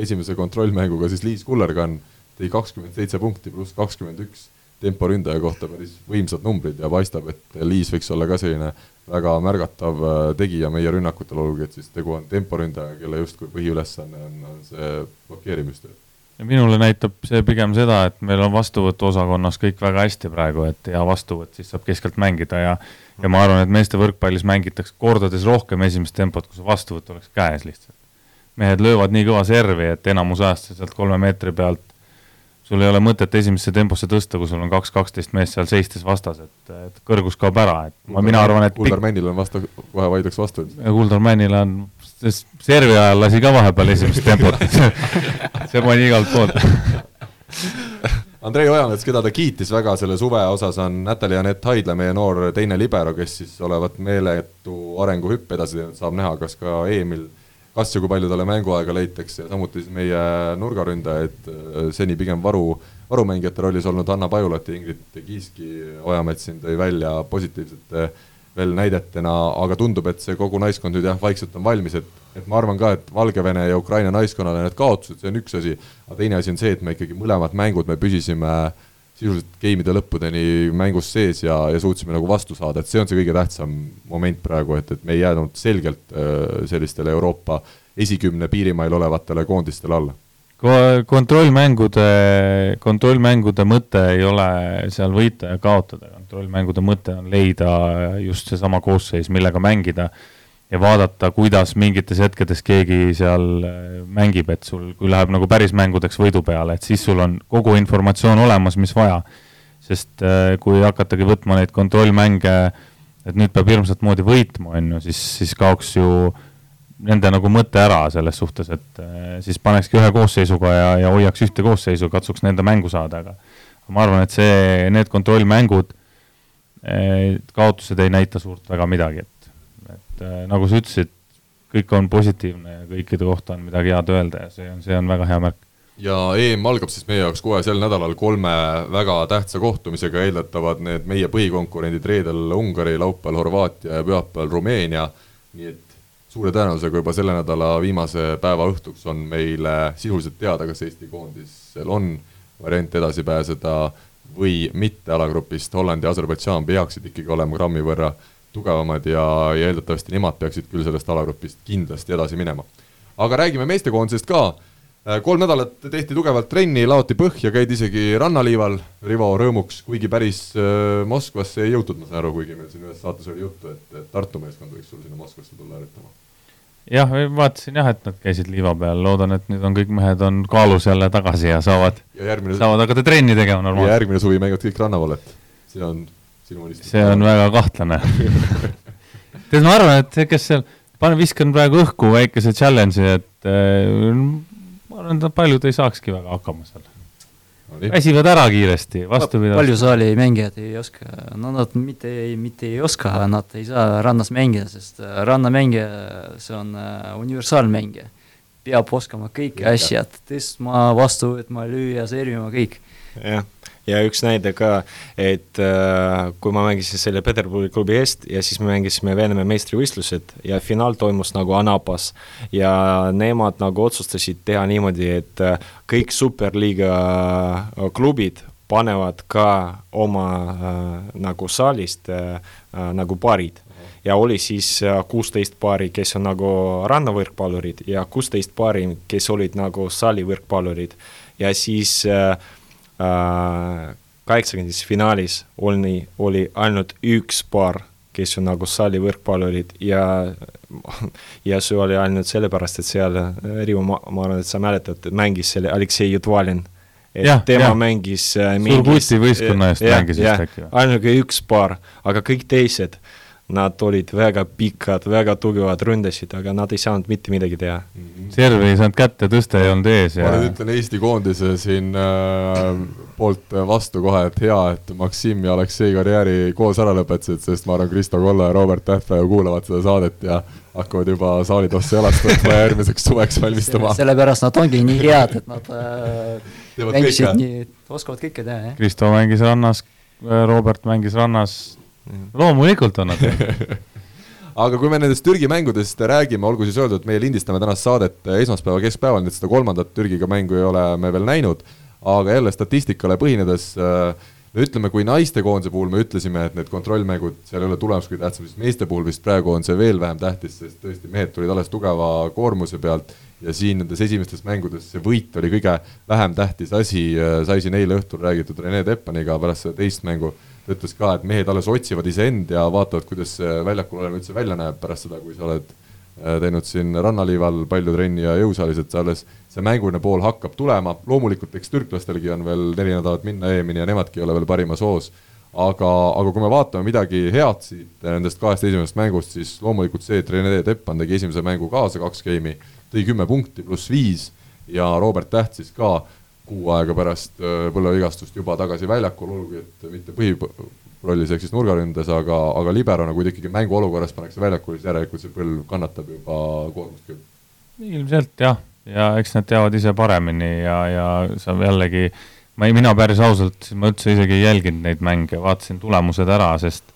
Speaker 2: esimese kontrollmänguga siis Liis Kullergann tõi kakskümmend seitse punkti pluss kakskümmend üks temporündaja kohta päris võimsad numbrid ja paistab, et Liis võiks olla ka selline väga märgatav äh, tegija meie rünnakutel, olgugi et siis tegu on temporündaja, kelle justkui põhiülesanne on, on see blokeerimistöö.
Speaker 3: ja minule näitab see pigem seda, et meil on vastuvõtuosakonnas kõik väga hästi praegu, et hea vastuvõtt, siis saab keskelt mängida ja ja ma arvan, et meeste võrkpallis mängitakse kordades rohkem esimest tempot, kui see vastuvõtt oleks käes lihtsalt. mehed löövad nii kõva servi, et enamus ajast sa sealt kolme meetri pealt sul ei ole mõtet esimesse temposse tõsta, kui sul on kaks kaksteist meest seal seistes vastas, et, et kõrgus kaob ära, et ma, mina arvan, et
Speaker 2: Kuldar Männil on vastu, kohe vaidleks vastu.
Speaker 3: Kuldar Männil on, servi ajal lasi ka vahepeal esimest tempot see pani igalt poolt
Speaker 2: Andrei Ojamets, keda ta kiitis väga selle suve osas, on Natalja-Anett Haidla, meie noor teine libero, kes siis olevat meeletu arenguhüppe edasi teinud, saab näha, kas ka EM-il kas ja kui palju talle mänguaega leitakse ja samuti siis meie nurgaründajaid äh, seni pigem varu, varumängijate rollis olnud Anna Pajulat ja Ingrid Kiiski Ojamets siin tõi välja positiivsete veel näidetena, aga tundub, et see kogu naiskond nüüd jah, vaikselt on valmis, et et ma arvan ka, et Valgevene ja Ukraina naiskonnale need kaotused, see on üks asi, aga teine asi on see, et me ikkagi mõlemad mängud, me püsisime sisuliselt game'ide lõppudeni mängus sees ja, ja suutsime nagu vastu saada, et see on see kõige tähtsam moment praegu, et, et me ei jäänud selgelt äh, sellistele Euroopa esikümne piirimail olevatele koondistele alla.
Speaker 3: Kontrollmängude, kontrollmängude mõte ei ole seal võita ja kaotada, kontrollmängude mõte on leida just seesama koosseis, millega mängida ja vaadata, kuidas mingites hetkedes keegi seal äh, mängib, et sul, kui läheb nagu päris mängudeks võidu peale, et siis sul on kogu informatsioon olemas, mis vaja. sest äh, kui hakatagi võtma neid kontrollmänge, et nüüd peab hirmsat moodi võitma, on ju, siis, siis kaoks ju nende nagu mõte ära selles suhtes, et äh, siis panekski ühe koosseisuga ja, ja hoiaks ühte koosseisu, katsuks nende mängu saada, aga ma arvan, et see, need kontrollmängud, kaotused ei näita suurt väga midagi, et et äh, nagu sa ütlesid, kõik on positiivne ja kõikide kohta on midagi head öelda ja see on, see on väga hea märk.
Speaker 2: ja EM algab siis meie jaoks kohe sel nädalal kolme väga tähtsa kohtumisega, eeldatavad need meie põhikonkurendid reedel Ungari, laupäeval Horvaatia ja pühapäeval Rumeenia, nii et suure tõenäosusega juba selle nädala viimase päeva õhtuks on meile sisuliselt teada, kas Eesti koondisel on variant edasi pääseda või mitte alagrupist, Holland ja Aserbaidžaan peaksid ikkagi olema grammi võrra tugevamad ja, ja eeldatavasti nemad peaksid küll sellest alagrupist kindlasti edasi minema. aga räägime meestekoondisest ka, äh, kolm nädalat tehti tugevalt trenni, laoti põhja, käidi isegi rannaliival. Rivo rõõmuks, kuigi päris äh, Moskvasse ei jõutud, ma saan aru, kuigi meil siin ühes saates oli juttu, et, et Tartu meeskond võiks sul sinna Moskvasse tulla harjutama
Speaker 3: jah, vaatasin jah, et nad käisid liiva peal, loodan, et nüüd on kõik mehed on kaalus jälle tagasi ja saavad saavad hakata trenni tegema normaalselt.
Speaker 2: ja järgmine suvi mängivad kõik rannavallet, see on
Speaker 3: sinu unistus? see on väga kahtlane tead, ma arvan, et kes seal, pane, viskan praegu õhku väikese challenge'i, et äh, ma arvan, et paljud ei saakski väga hakkama seal. Väsivad ära kiiresti, vastupidi.
Speaker 5: palju saali mängijad ei oska, no nad mitte, mitte ei oska, nad ei saa rannas mängida, sest äh, rannamängija, see on äh, universaalmängija. peab oskama kõiki asjad, tõstma, vastu võtma, lüüa, servima, kõik.
Speaker 4: jah ja üks näide ka, et äh, kui ma mängisin selle Peterburi klubi eest ja siis me mängisime Venemaa meistrivõistlused ja finaal toimus nagu Anapas ja nemad nagu otsustasid teha niimoodi, et äh, kõik superliiga äh, klubid panevad ka oma äh, nagu saalist äh, äh, nagu paarid. Ja oli siis äh, kuusteist paari, kes on nagu rannavõrkpallurid ja kuusteist paari, kes olid nagu saalivõrkpallurid. Ja siis äh, kaheksakümnendates finaalis oli, oli ainult üks paar kes on nagu salivõrkpallurid ja ja see oli ainult sellepärast, et seal Rivo, ma, ma arvan, et sa mäletad, mängis selle Aleksei Jutvalin. et
Speaker 3: Jah,
Speaker 4: tema
Speaker 3: jah.
Speaker 4: mängis äh,
Speaker 3: Surguti võistkonna eest mängis vist äkki
Speaker 4: ainuke üks paar, aga kõik teised, nad olid väga pikad, väga tugevad, ründasid, aga nad ei saanud mitte midagi teha.
Speaker 3: serv ei saanud kätte, tõste ei olnud ees ja
Speaker 2: ma nüüd ütlen Eesti koondise siin äh, poolt vastu kohe, et hea, et Maksim ja Aleksei karjääri koos ära lõpetasid, sest ma arvan, Kristo Kolla ja Robert Tähtaja kuulavad seda saadet ja hakkavad juba saalitosse jalast võtma ja järgmiseks suveks valmistuma.
Speaker 5: sellepärast nad ongi nii head, et nad äh, mängisid nii, oskavad kõike teha, jah.
Speaker 3: Kristo mängis rannas, Robert mängis rannas, loomulikult on nad
Speaker 2: aga kui me nendest Türgi mängudest räägime, olgu siis öeldud, et meie lindistame tänast saadet esmaspäeva keskpäeval, nii et seda kolmandat Türgiga mängu ei ole me veel näinud, aga jälle statistikale põhinedes äh, no ütleme, kui naistekoondise puhul me ütlesime, et need kontrollmängud, seal ei ole tulemus kõige tähtsam, siis meeste puhul vist praegu on see veel vähem tähtis, sest tõesti, mehed tulid alles tugeva koormuse pealt ja siin nendes esimestes mängudes see võit oli kõige vähem tähtis asi, sai siin eile õhtul räägitud Rene Teppaniga pärast seda teist mängu, ta ütles ka, et mehed alles otsivad iseend ja vaatavad, kuidas see väljakul olema üldse välja näeb pärast seda, kui sa oled äh, teinud siin rannaliival palju trenni ja jõusaalis, et alles, see mänguline pool hakkab tulema, loomulikult eks türklastelgi on veel neli nädalat minna EM-ini ja nemadki ei ole veel parimas hoos, aga, aga kui me vaatame midagi head siit nendest kahest esimesest mängust, siis loomulikult see, et Rene Teppan tegi esimese mängu kaasa kaks geimi, tõi kümme punkti pluss viis ja Robert Täht siis ka kuu aega pärast äh, põlvevigastust juba tagasi väljakul, olgugi et mitte põhirollis ehk siis nurgaründes, aga, aga liberona, kui ta ikkagi mänguolukorras pannakse väljakule, siis järelikult see põlv kannatab juba koormust küll.
Speaker 3: ilmselt jah, ja eks nad teavad ise paremini ja, ja sa jällegi, ma ei, mina päris ausalt, ma üldse isegi ei jälginud neid mänge, vaatasin tulemused ära, sest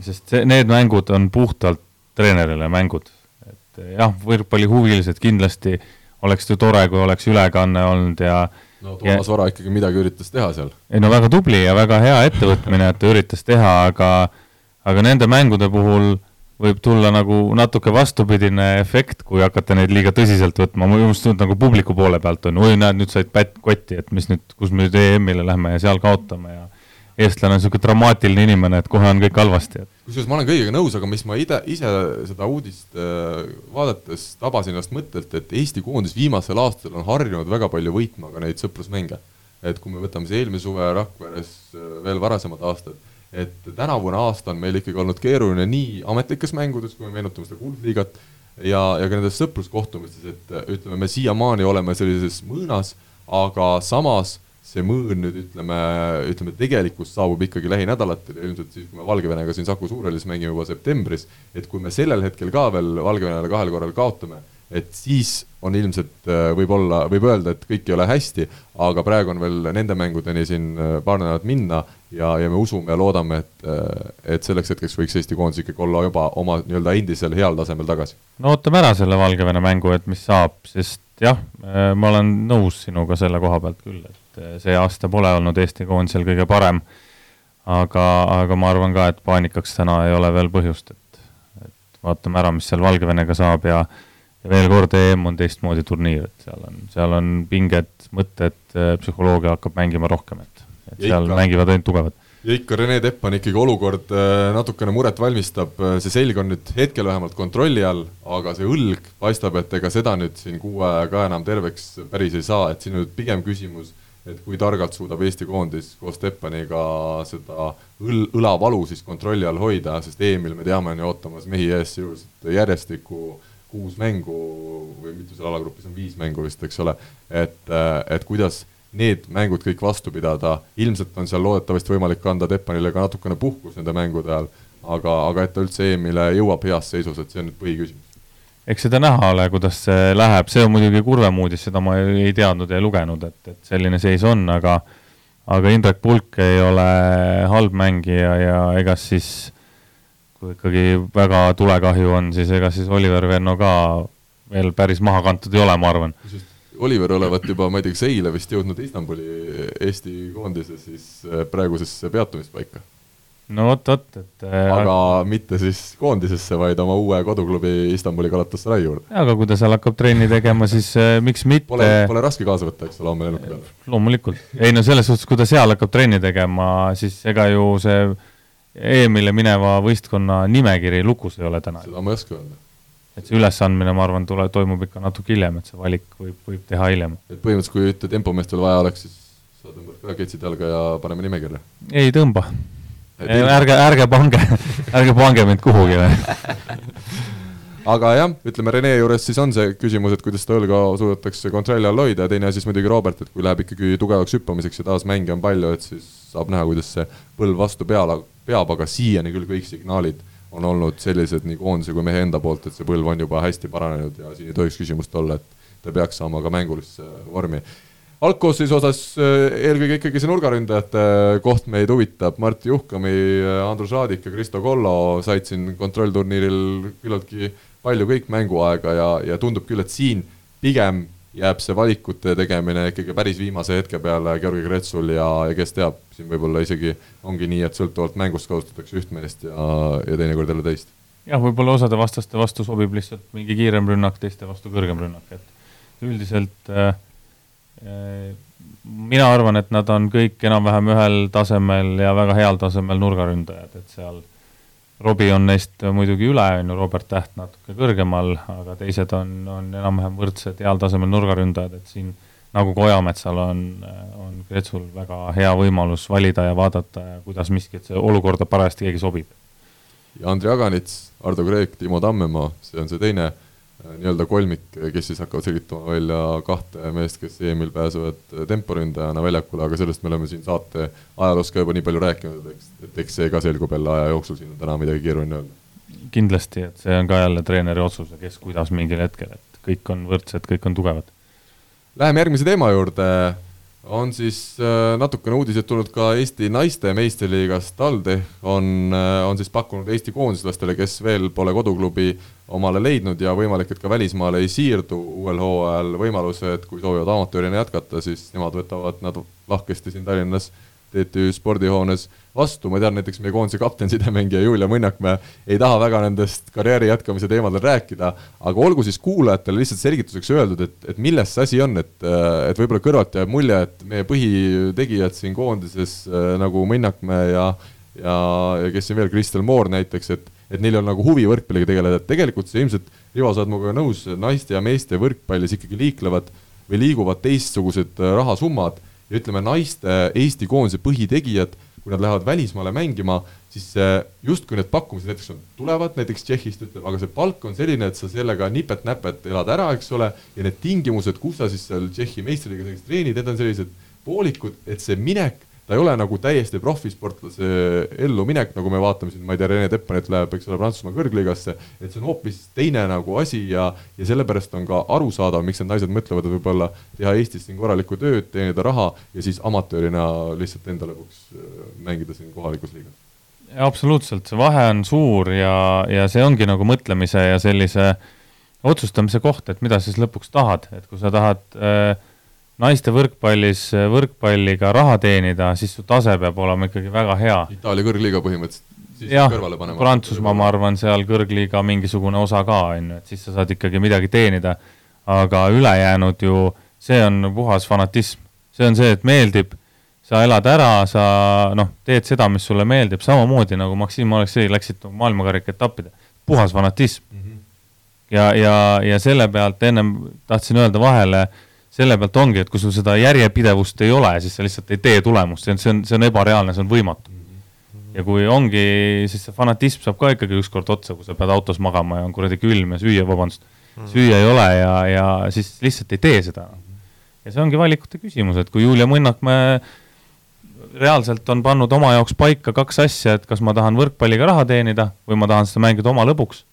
Speaker 3: sest see, need mängud on puhtalt treenerile mängud. et jah, võrkpallihuvilised kindlasti oleks ju tore, kui oleks ülekanne olnud ja
Speaker 2: no Toomas Vara ikkagi midagi üritas teha seal.
Speaker 3: ei no väga tubli ja väga hea ettevõtmine, et ta üritas teha, aga aga nende mängude puhul võib tulla nagu natuke vastupidine efekt, kui hakata neid liiga tõsiselt võtma, ma just tundnud nagu publiku poole pealt on, oi näed, nüüd said pätt kotti, et mis nüüd, kus me nüüd EM-ile lähme ja seal kaotame ja eestlane on niisugune dramaatiline inimene, et kohe on kõik halvasti,
Speaker 2: kusjuures ma olen kõigega nõus, aga mis ma ide, ise seda uudist äh, vaadates tabasin ennast mõttelt, et Eesti koondis viimasel aastal on harjunud väga palju võitma ka neid sõprusmänge. et kui me võtame see eelmise suve Rakveres äh, veel varasemad aastad, et tänavune aasta on meil ikkagi olnud keeruline nii ametlikes mängudes, kui me meenutame seda kuldliigat, ja, ja ka nendes sõpruskohtumistes, et ütleme, me siiamaani oleme sellises mõõnas, aga samas see mõõn nüüd ütleme, ütleme tegelikkus saabub ikkagi lähinädalatel ja ilmselt siis, kui me Valgevenega siin Saku Suurhallis mängime juba septembris, et kui me sellel hetkel ka veel Valgevenele kahel korral kaotame, et siis on ilmselt, võib-olla, võib öelda, et kõik ei ole hästi, aga praegu on veel nende mängudeni siin äh, paar nädalat minna ja, ja me usume ja loodame, et, et selleks hetkeks võiks Eesti koondis ikkagi olla juba oma nii-öelda endisel heal tasemel tagasi.
Speaker 3: no ootame ära selle Valgevene mängu, et mis saab, sest jah, ma olen nõus sinuga selle koha pealt küll, et see aasta pole olnud Eesti koondisel kõige parem, aga, aga ma arvan ka, et paanikaks täna ei ole veel põhjust, et, et vaatame ära, mis seal Valgevenega saab ja ja veel kord, EM on teistmoodi turniir, et seal on, seal on pinged, mõtted, psühholoogia hakkab mängima rohkem, et, et
Speaker 2: Ja
Speaker 3: seal
Speaker 2: ikka.
Speaker 3: mängivad ainult tugevad.
Speaker 2: ja ikka Rene Teppan ikkagi olukord äh, natukene muret valmistab, see selg on nüüd hetkel vähemalt kontrolli all, aga see õlg paistab, et ega seda nüüd siin kuu ajaga enam terveks päris ei saa, et siin on nüüd pigem küsimus, et kui targalt suudab Eesti koondis koos Teppaniga seda õl-, õlavalu siis kontrolli all hoida, sest EM-il me teame, on ju ootamas mehi ees sisuliselt järjestikku kuus mängu või mitu seal alagrupis on, viis mängu vist, eks ole, et, et kuidas need mängud kõik vastu pidada, ilmselt on seal loodetavasti võimalik anda Teppanile ka natukene puhkus nende mängude ajal, aga, aga et ta üldse EM-ile jõuab heas seisus, et see on nüüd põhiküsimus.
Speaker 3: Eks seda näha ole, kuidas see läheb, see on muidugi kurvem uudis, seda ma ei ei teadnud ei lugenud, et, et selline seis on, aga aga Indrek Pulk ei ole halb mängija ja ega siis kui ikkagi väga tulekahju on, siis ega siis Oliver Venno ka veel päris maha kantud ei ole, ma arvan.
Speaker 2: Oliver olevat juba, ma ei tea, kas eile vist jõudnud Istanbuli Eesti koondise siis äh, praegusesse peatumispaika.
Speaker 3: No vot, vot, et äh,
Speaker 2: aga mitte siis koondisesse, vaid oma uue koduklubi Istanbuli Galatasaray juurde.
Speaker 3: aga kui ta seal hakkab trenni tegema, siis äh, miks mitte
Speaker 2: Pole, pole raske kaasa võtta, eks ole, homme lennuki peale.
Speaker 3: loomulikult, ei no selles suhtes, kui ta seal hakkab trenni tegema, siis ega ju see EM-ile mineva võistkonna nimekiri lukus ei ole täna.
Speaker 2: seda ma ei oska öelda.
Speaker 3: et see ülesandmine, ma arvan, tule, toimub ikka natuke hiljem, et see valik võib, võib teha hiljem.
Speaker 2: et põhimõtteliselt, kui ühte tempomeest veel vaja oleks, siis sa tõmbad ka ketsid jalga ja paneme nimekirja?
Speaker 3: ei tõmba. Ärge, ärge pange ärge pange mind kuhugi
Speaker 2: aga jah, ütleme Rene juures siis on see küsimus, et kuidas seda õlga suudetakse kontrolli all hoida ja teine asi siis muidugi Robert, et kui läheb ikkagi tugevaks hüppamiseks ja taas mänge on palju, et siis saab näha, kuidas see põlv vastu peale, peab, aga siiani küll kõik signaalid on olnud sellised nii koondise kui mehe enda poolt, et see põlv on juba hästi paranenud ja siin ei tohiks küsimust olla, et ta peaks saama ka mängulisse vormi. Algkoosseisu osas eh, eelkõige ikkagi see nurgaründajate koht meid huvitab, Martti Juhkami, Andrus Raadik ja Kristo Kollo said siin kontrollturniiril küllaltki palju kõik mänguaega ja, ja tundub küll, et siin pigem jääb see valikute tegemine ikkagi päris viimase hetke peale Georgi Kretsul ja, ja kes teab, siin võib-olla isegi ongi nii, et sõltuvalt mängust kasutatakse üht meest ja, ja teinekord jälle teist.
Speaker 3: jah, võib-olla osade vastaste vastu sobib lihtsalt mingi kiirem rünnak, teiste vastu kõrgem rünnak, et üldiselt äh, äh, mina arvan, et nad on kõik enam-vähem ühel tasemel ja väga heal tasemel nurgaründajad, et seal Robbie on neist muidugi üle, on ju, Robert Täht natuke kõrgemal, aga teised on, on enam-vähem võrdsed heal tasemel nurgaründajad, et siin nagu Kojametsal on, on Kretsul väga hea võimalus valida ja vaadata, kuidas miski, et see olukorda parajasti keegi sobib.
Speaker 2: ja Andrei Aganits, Ardo Kreek, Timo Tammemaa, see on see teine Äh, nii-öelda kolmik, kes siis hakkavad selgitama välja kahte meest, kes EM-il pääsevad äh, temporündajana väljakule, aga sellest me oleme siin saate ajaloos ka juba nii palju rääkinud, et eks, et eks see ka selgub jälle aja jooksul, siin on täna midagi keeruline öelda.
Speaker 3: kindlasti, et see on ka jälle treeneri otsus, kes kuidas mingil hetkel, et kõik on võrdsed, kõik on tugevad.
Speaker 2: Läheme järgmise teema juurde on siis äh, natukene uudiseid tulnud ka Eesti naiste meistriliigast, TalTech on, äh, on siis pakkunud Eesti koondislastele, kes veel pole koduklubi omale leidnud ja võimalik, et ka välismaale ei siirdu uuel hooajal, võimaluse, et kui soovivad amatöörina jätkata, siis nemad võtavad nad lahkesti siin Tallinnas TTÜ spordihoones vastu, ma tean näiteks meie koondise kapten, sidemängija Julia Mõnnakmäe ei taha väga nendest karjääri jätkamise teemadel rääkida, aga olgu siis kuulajatele lihtsalt selgituseks öeldud, et, et milles see asi on, et, et võib-olla kõrvalt jääb mulje, et meie põhitegijad siin koondises nagu Mõnnakmäe ja ja, ja kes siin veel, Kristel Moor näiteks, et, et neil on nagu huvi võrkpalliga tegeleda, et tegelikult see ilmselt, Rivo, sa oled minuga nõus, naiste ja meeste võrkpallis ikkagi liiklevad või liiguvad teistsugused rahasummad ja ütleme, naiste Eesti koondise põhitegijad kui nad lähevad välismaale mängima, siis justkui need pakkumised näiteks on, tulevad näiteks Tšehhist, ütleb, aga see palk on selline, et sa sellega nipet-näpet elad ära, eks ole, ja need tingimused, kus sa siis seal Tšehhi meistriliigas treenid, need on sellised poolikud, et see minek ta ei ole nagu täiesti profisportlase elluminek, nagu me vaatame siin, ma ei tea, Rene Teppanit läheb, eks ole, Prantsusmaa kõrgliigasse, et see on hoopis teine nagu asi ja ja sellepärast on ka arusaadav, miks need naised mõtlevad, et võib-olla teha Eestis siin korralikku tööd, teenida raha ja siis amatöörina lihtsalt enda lõpuks äh, mängida siin kohalikus liigas.
Speaker 3: absoluutselt, see vahe on suur ja, ja see ongi nagu mõtlemise ja sellise otsustamise koht, et mida sa siis lõpuks tahad, et kui sa tahad äh, naiste võrkpallis võrkpalliga raha teenida, siis su tase peab olema ikkagi väga hea.
Speaker 2: Itaalia kõrgliiga põhimõtteliselt.
Speaker 3: jah, Prantsusmaa, ma arvan, seal kõrgliiga mingisugune osa ka, on ju, et siis sa saad ikkagi midagi teenida, aga ülejäänud ju, see on puhas fanatism. see on see, et meeldib, sa elad ära, sa noh, teed seda, mis sulle meeldib, samamoodi nagu Maksim Aleksei läksid maailmakarika etappide, puhas fanatism mm. -hmm. ja, ja, ja selle pealt ennem tahtsin öelda vahele, selle pealt ongi, et kui sul seda järjepidevust ei ole, siis sa lihtsalt ei tee tulemust, see on, see on, see on ebareaalne, see on võimatu. ja kui ongi, siis see fanatism saab ka ikkagi ükskord otsa, kui sa pead autos magama ja on kuradi külm ja süüa, vabandust, süüa ei ole ja, ja siis lihtsalt ei tee seda. ja see ongi valikute küsimus, et kui Julia Mõnnakmäe reaalselt on pannud oma jaoks paika kaks asja, et kas ma tahan võrkpalliga raha teenida või ma tahan seda mängida oma lõbuks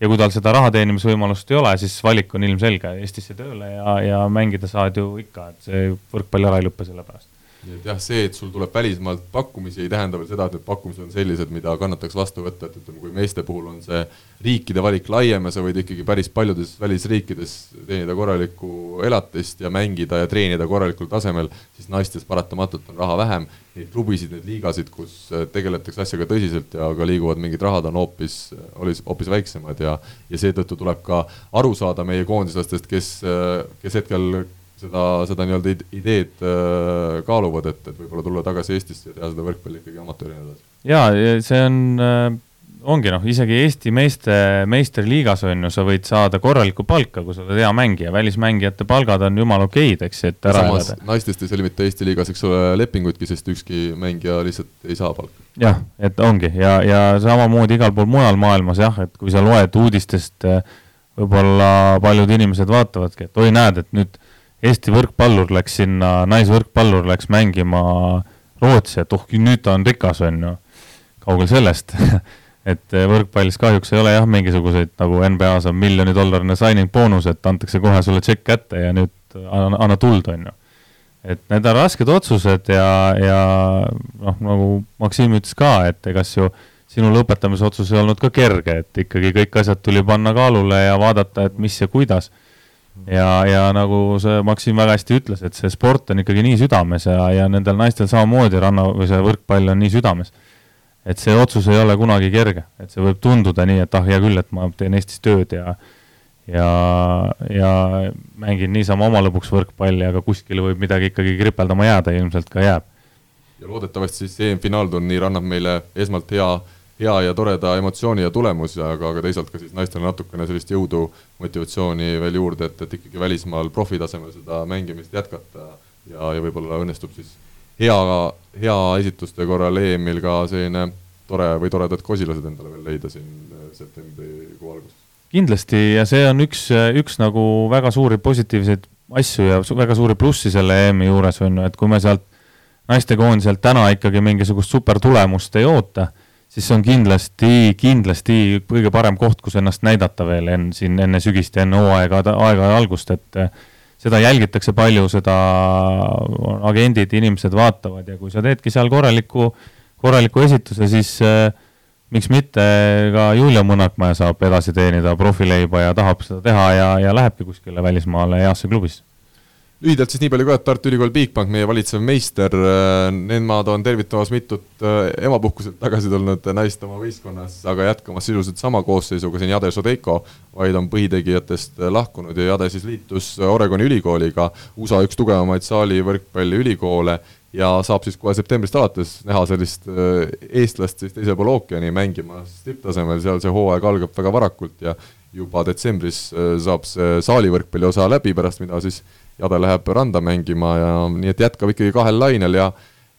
Speaker 3: ja kui tal seda raha teenimisvõimalust ei ole, siis valik on ilmselge, Eestisse tööle ja, ja mängida saad ju ikka, et see võrkpall ära ei lõpe selle pärast
Speaker 2: nii et jah, see, et sul tuleb välismaalt pakkumisi, ei tähenda veel seda, et need pakkumised on sellised, mida kannataks vastu võtta, et ütleme, kui meeste puhul on see riikide valik laiem ja sa võid ikkagi päris paljudes välisriikides teenida korralikku elatist ja mängida ja treenida korralikul tasemel, siis naistes paratamatult on raha vähem, neid klubisid, neid liigasid, kus tegeletakse asjaga tõsiselt ja ka liiguvad mingid rahad, on hoopis, hoopis, hoopis väiksemad ja ja seetõttu tuleb ka aru saada meie koondislastest, kes, kes hetkel seda, seda nii-öelda id- ideed äh, kaaluvad, et, et võib-olla tulla tagasi Eestisse ja teha seda võrkpalli ikkagi amatöörina edasi?
Speaker 3: jaa, see on äh, ongi noh, isegi Eesti meeste, meistriliigas on ju, sa võid saada korralikku palka, kui sa oled hea mängija, välismängijate palgad on jumala okeid, eks, et ära
Speaker 2: samas
Speaker 3: elada.
Speaker 2: naistest ei sõlmita Eesti liigas, eks ole, lepinguidki, sest ükski mängija lihtsalt ei saa palka.
Speaker 3: jah, et ongi ja, ja samamoodi igal pool mujal maailmas jah, et kui sa loed uudistest, eh, võib-olla paljud inimesed vaatavadki, et oi, näed, et nüüd Eesti võrkpallur läks sinna, naisvõrkpallur läks mängima Rootsi, et oh, nüüd ta on rikas, on ju. kaugel sellest et eh, võrkpallis kahjuks ei ole jah, mingisuguseid nagu NBA-s on miljoni dollarine signing boonus, et antakse kohe sulle tšekk kätte ja nüüd anna, anna tuld, on ju. et need on rasked otsused ja, ja noh, nagu Maksim ütles ka, et egas ju sinu lõpetamise otsus ei olnud ka kerge, et ikkagi kõik asjad tuli panna kaalule ja vaadata, et mis ja kuidas. Ja, ja nagu see Maksim väga hästi ütles, et see sport on ikkagi nii südames ja, ja nendel naistel samamoodi ranna või see võrkpall on nii südames et see otsus ei ole kunagi kerge, et see võib tunduda nii, et ah, hea küll, et ma teen Eestis tööd ja ja, ja mängin niisama oma lõbuks võrkpalli, aga kuskile võib midagi ikkagi kripeldama jääda ja ilmselt ka jääb.
Speaker 2: ja loodetavasti siis EM-finaalturniir annab meile esmalt hea, hea ja toreda emotsiooni ja tulemusi, aga, aga teisalt ka siis naistele natukene sellist jõudu, motivatsiooni veel juurde, et, et ikkagi välismaal profitasemel seda mängimist jätkata ja, ja võib-olla õnnestub siis hea, hea esituste korral EM-il ka selline tore või toredad kosilased endale veel leida siin äh, septembrikuu alguses.
Speaker 3: kindlasti ja see on üks, üks nagu väga suuri positiivseid asju ja väga suuri plussi selle EM-i juures on ju, et kui me sealt naistekoondiselt täna ikkagi mingisugust supertulemust ei oota, siis see on kindlasti, kindlasti kõige parem koht, kus ennast näidata veel enne, siin enne sügist ja enne hooaega, aega algust, et seda jälgitakse palju, seda agendid, inimesed vaatavad ja kui sa teedki seal korraliku, korraliku esituse, siis äh, miks mitte ka Julia Mõnakmäe saab edasi teenida profileiba ja tahab seda teha ja, ja lähebki kuskile välismaale heasse klubisse
Speaker 2: lühidalt siis nii palju ka, et Tartu Ülikool Bigbank, meie valitsev meister, äh, nemad on tervitamas mitut äh, emapuhkuselt tagasi tulnud naist oma võistkonnas, aga jätkamas sisuliselt sama koosseisuga siin Jade Sodeiko, vaid on põhitegijatest lahkunud ja Jade siis liitus Oregoni ülikooliga, USA üks tugevamaid saali võrkpalliülikoole ja saab siis kohe septembrist alates näha sellist äh, eestlast siis teisel pool ookeani mängimas tipptasemel, seal see hooaeg algab väga varakult ja juba detsembris saab see saalivõrkpalli osa läbi, pärast mida siis Jade läheb randa mängima ja nii et jätkab ikkagi kahel lainel ja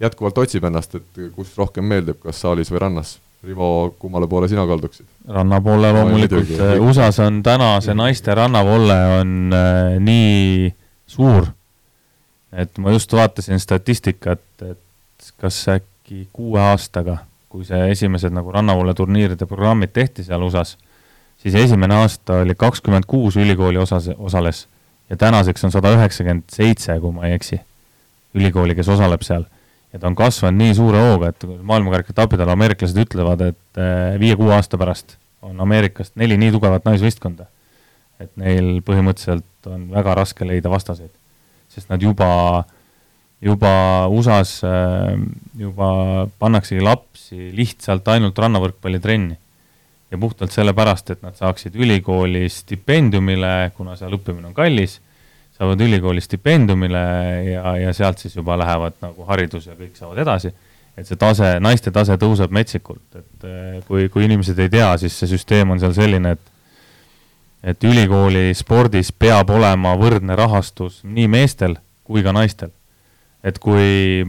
Speaker 2: jätkuvalt otsib ennast, et kus rohkem meeldib, kas saalis või rannas. Rivo, kummale poole sina kalduksid?
Speaker 3: ranna poole loomulikult, USA-s on täna see naiste rannavolle on äh, nii suur, et ma just vaatasin statistikat, et kas äkki kuue aastaga, kui see esimesed nagu rannavoole turniiride programmid tehti seal USA-s, siis esimene aasta oli kakskümmend kuus ülikooli osas, osales ja tänaseks on sada üheksakümmend seitse, kui ma ei eksi, ülikooli, kes osaleb seal. ja ta on kasvanud nii suure hooga, et maailmakarika etapidel ameeriklased ütlevad, et eh, viie-kuue aasta pärast on Ameerikast neli nii tugevat naisvõistkonda, et neil põhimõtteliselt on väga raske leida vastaseid. sest nad juba, juba USA-s eh, juba pannaksegi lapsi lihtsalt ainult rannavõrkpallitrenni ja puhtalt sellepärast, et nad saaksid ülikooli stipendiumile, kuna seal õppimine on kallis, saavad ülikooli stipendiumile ja, ja sealt siis juba lähevad nagu haridus ja kõik saavad edasi. et see tase, naiste tase tõuseb metsikult, et eh, kui, kui inimesed ei tea, siis see süsteem on seal selline, et et ülikooli spordis peab olema võrdne rahastus nii meestel kui ka naistel. et kui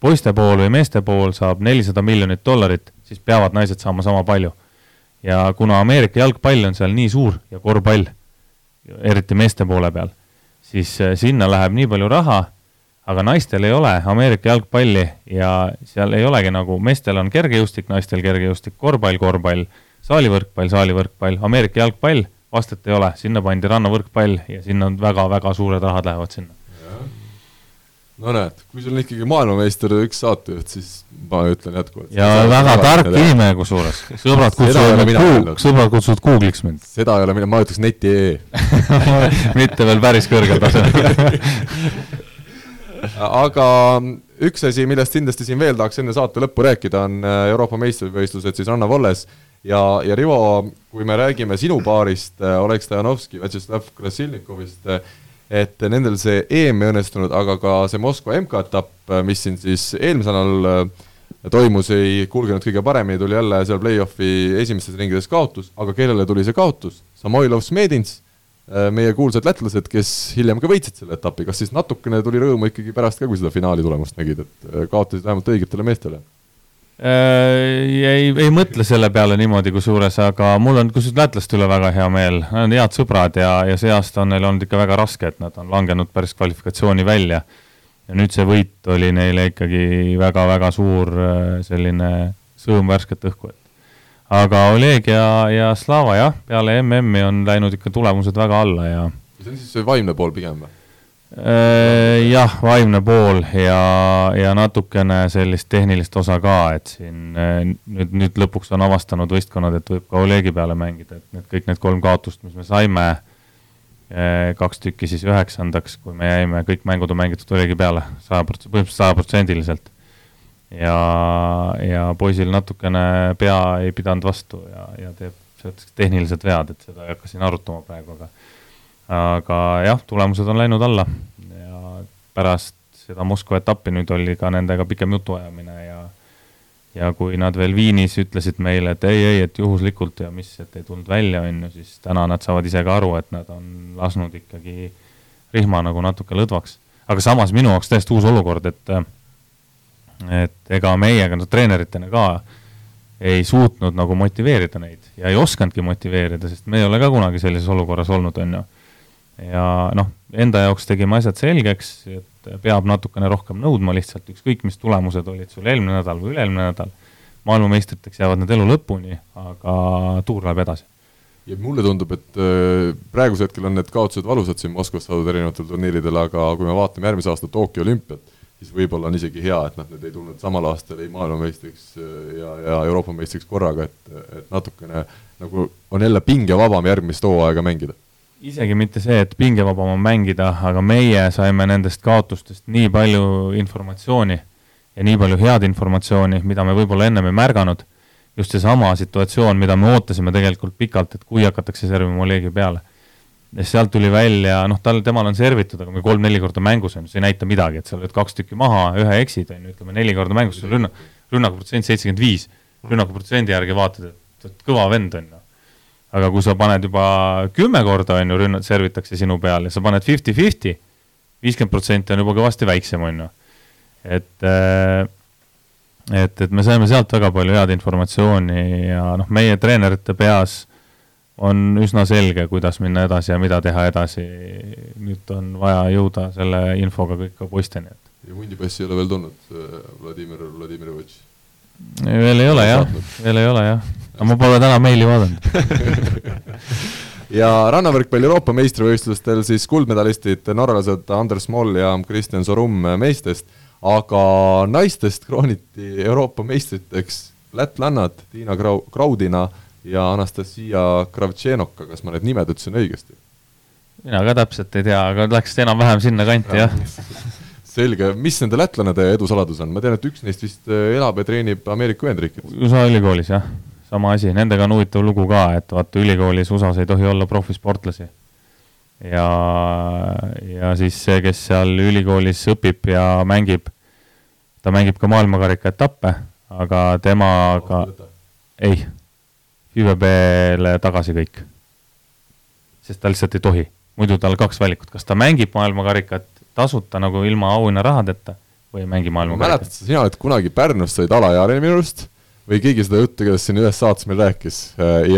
Speaker 3: poiste pool või meeste pool saab nelisada miljonit dollarit, siis peavad naised saama sama palju ja kuna Ameerika jalgpall on seal nii suur ja korvpall, eriti meeste poole peal, siis äh, sinna läheb nii palju raha, aga naistel ei ole Ameerika jalgpalli ja seal ei olegi nagu, meestel on kergejõustik, naistel kergejõustik, korvpall, korvpall, saalivõrkpall, saalivõrkpall, Ameerika jalgpall, vastet ei ole, sinna pandi rannavõrkpall ja sinna on väga-väga suured rahad lähevad sinna
Speaker 2: no näed, kui sul on ikkagi maailmameister üks saatejuht, siis ma ütlen jätkuvalt.
Speaker 3: ja väga tark inimene kusjuures, sõbrad kutsuvad mind, sõbrad kutsuvad Google'iks mind.
Speaker 2: seda ei ole mina, ma ütleks neti.ee
Speaker 3: mitte veel päris kõrgel tasemel.
Speaker 2: Aga üks asi, millest kindlasti siin veel tahaks enne saate lõppu rääkida, on äh, Euroopa meistrivõistlused siis Ranna Volles ja, ja Rivo, kui me räägime sinu paarist, äh, Oleg Stojanovski, Vjatšeslav Krasilnikovist, äh, et nendel see EM ei õnnestunud, aga ka see Moskva MK-etapp, mis siin siis eelmisel nädalal äh, toimus, ei kulgenud kõige paremini, tuli jälle seal play-off'i esimestes ringides kaotus, aga kellele tuli see kaotus? Samoilov Smedins, äh, meie kuulsad lätlased, kes hiljem ka võitsid selle etapi, kas siis natukene tuli rõõmu ikkagi pärast ka, kui seda finaali tulemust nägid, et äh, kaotasid vähemalt õigetele meestele?
Speaker 3: Ei, ei mõtle selle peale niimoodi kusjuures, aga mul on kusjuures lätlaste üle väga hea meel, nad on head sõbrad ja, ja see aasta on neil olnud ikka väga raske, et nad on langenud päris kvalifikatsiooni välja. ja nüüd see võit oli neile ikkagi väga-väga suur selline sõõm värsket õhku, et aga Oleg ja, ja Slava jah, peale MM-i on läinud ikka tulemused väga alla ja
Speaker 2: see on siis see vaimne pool pigem või?
Speaker 3: Äh, jah, vaimne pool ja, ja natukene sellist tehnilist osa ka, et siin äh, nüüd, nüüd lõpuks on avastanud võistkonnad, et võib ka Olegi peale mängida, et need kõik need kolm kaotust, mis me saime, äh, kaks tükki siis üheksandaks, kui me jäime, kõik mängud on mängitud Olegi peale, saja prots-, põhimõtteliselt sajaprotsendiliselt. ja, ja poisil natukene pea ei pidanud vastu ja, ja teeb tehnilised vead, et seda ei hakka siin arutama praegu, aga aga jah, tulemused on läinud alla ja pärast seda Moskva etappi nüüd oli ka nendega pikem jutuajamine ja ja kui nad veel Viinis ütlesid meile, et ei, ei, et juhuslikult ja mis, et ei tulnud välja, on ju, siis täna nad saavad ise ka aru, et nad on lasknud ikkagi rihma nagu natuke lõdvaks. aga samas minu jaoks täiesti uus olukord, et et ega meiega, no treeneritena ka ei suutnud nagu motiveerida neid ja ei osanudki motiveerida, sest me ei ole ka kunagi sellises olukorras olnud, on ju ja noh, enda jaoks tegime asjad selgeks, et peab natukene rohkem nõudma lihtsalt, ükskõik mis tulemused olid sul eelmine nädal või üle-eelmine nädal, maailmameistriteks jäävad nad elu lõpuni, aga tuur läheb edasi.
Speaker 2: ja mulle tundub, et äh, praegusel hetkel on need kaotused valusad siin Moskvas saadud erinevatel turniiridel, aga kui me vaatame järgmise aasta Tokyo olümpiat, siis võib-olla on isegi hea, et nad nüüd ei tulnud samal aastal ei maailmameistriks äh, ja, ja Euroopa meistriks korraga, et, et natukene nagu on jälle pingevabam järgmist hooaega mängida
Speaker 3: isegi mitte see, et pingevabam on mängida, aga meie saime nendest kaotustest nii palju informatsiooni ja nii palju head informatsiooni, mida me võib-olla ennem ei märganud, just seesama situatsioon, mida me ootasime tegelikult pikalt, et kui hakatakse servima Olegi peale. ja sealt tuli välja, noh, tal, temal on servitud, aga me kolm-neli korda mängus on, see ei näita midagi, et sa lööd kaks tükki maha, ühe eksid, on ju, ütleme neli korda mängus, sul rünnak, rünnakuprotsent seitsekümmend viis, rünnakuprotsendi järgi vaatad, et, et kõva vend on ju aga kui sa paned juba kümme korda, on ju, rünnat-, servitakse sinu peale, sa paned fifty-fifty, viiskümmend protsenti on juba kõvasti väiksem, on ju. et, äh, et, et me saime sealt väga palju head informatsiooni ja noh, meie treenerite peas on üsna selge, kuidas minna edasi ja mida teha edasi. nüüd on vaja jõuda selle infoga kõik ka poisteni, et.
Speaker 2: ja hundipassi ei ole veel tulnud, Vladimir Vladimirovitš?
Speaker 3: Veel ei ole jah, veel ei ole jah. Aga ma pole täna meili vaadanud.
Speaker 2: Ja rannavõrkpalli Euroopa meistrivõistlustel siis kuldmedalistid, norralased Anders Moll ja Kristjan Sorum meestest, aga naistest krooniti Euroopa meistriteks lätlannad Tiina Grau-, Graudina ja Anastasia Kravtšenoka, kas ma need nimed ütlesin õigesti?
Speaker 3: mina ka täpselt ei tea, aga läks enam-vähem sinna kanti, jah
Speaker 2: selge, mis nende lätlannade edusaladus on, ma tean, et üks neist vist elab ja treenib Ameerika Ühendriikides.
Speaker 3: USA ülikoolis, jah. Sama asi, nendega on huvitav lugu ka, et vaata ülikoolis USA-s ei tohi olla profisportlasi. ja, ja siis see, kes seal ülikoolis õpib ja mängib, ta mängib ka maailmakarika etappe, aga temaga oh, ei, ÜVB-le tagasi kõik. sest ta lihtsalt ei tohi, muidu tal kaks valikut, kas ta mängib maailmakarikat tasuta nagu ilma auhinnarahadeta või ei mängi maailmakarikat.
Speaker 2: mäletad sa, sina oled kunagi Pärnus said alaealine minu arust või keegi seda juttu igatahes siin ühes saates meil rääkis äh,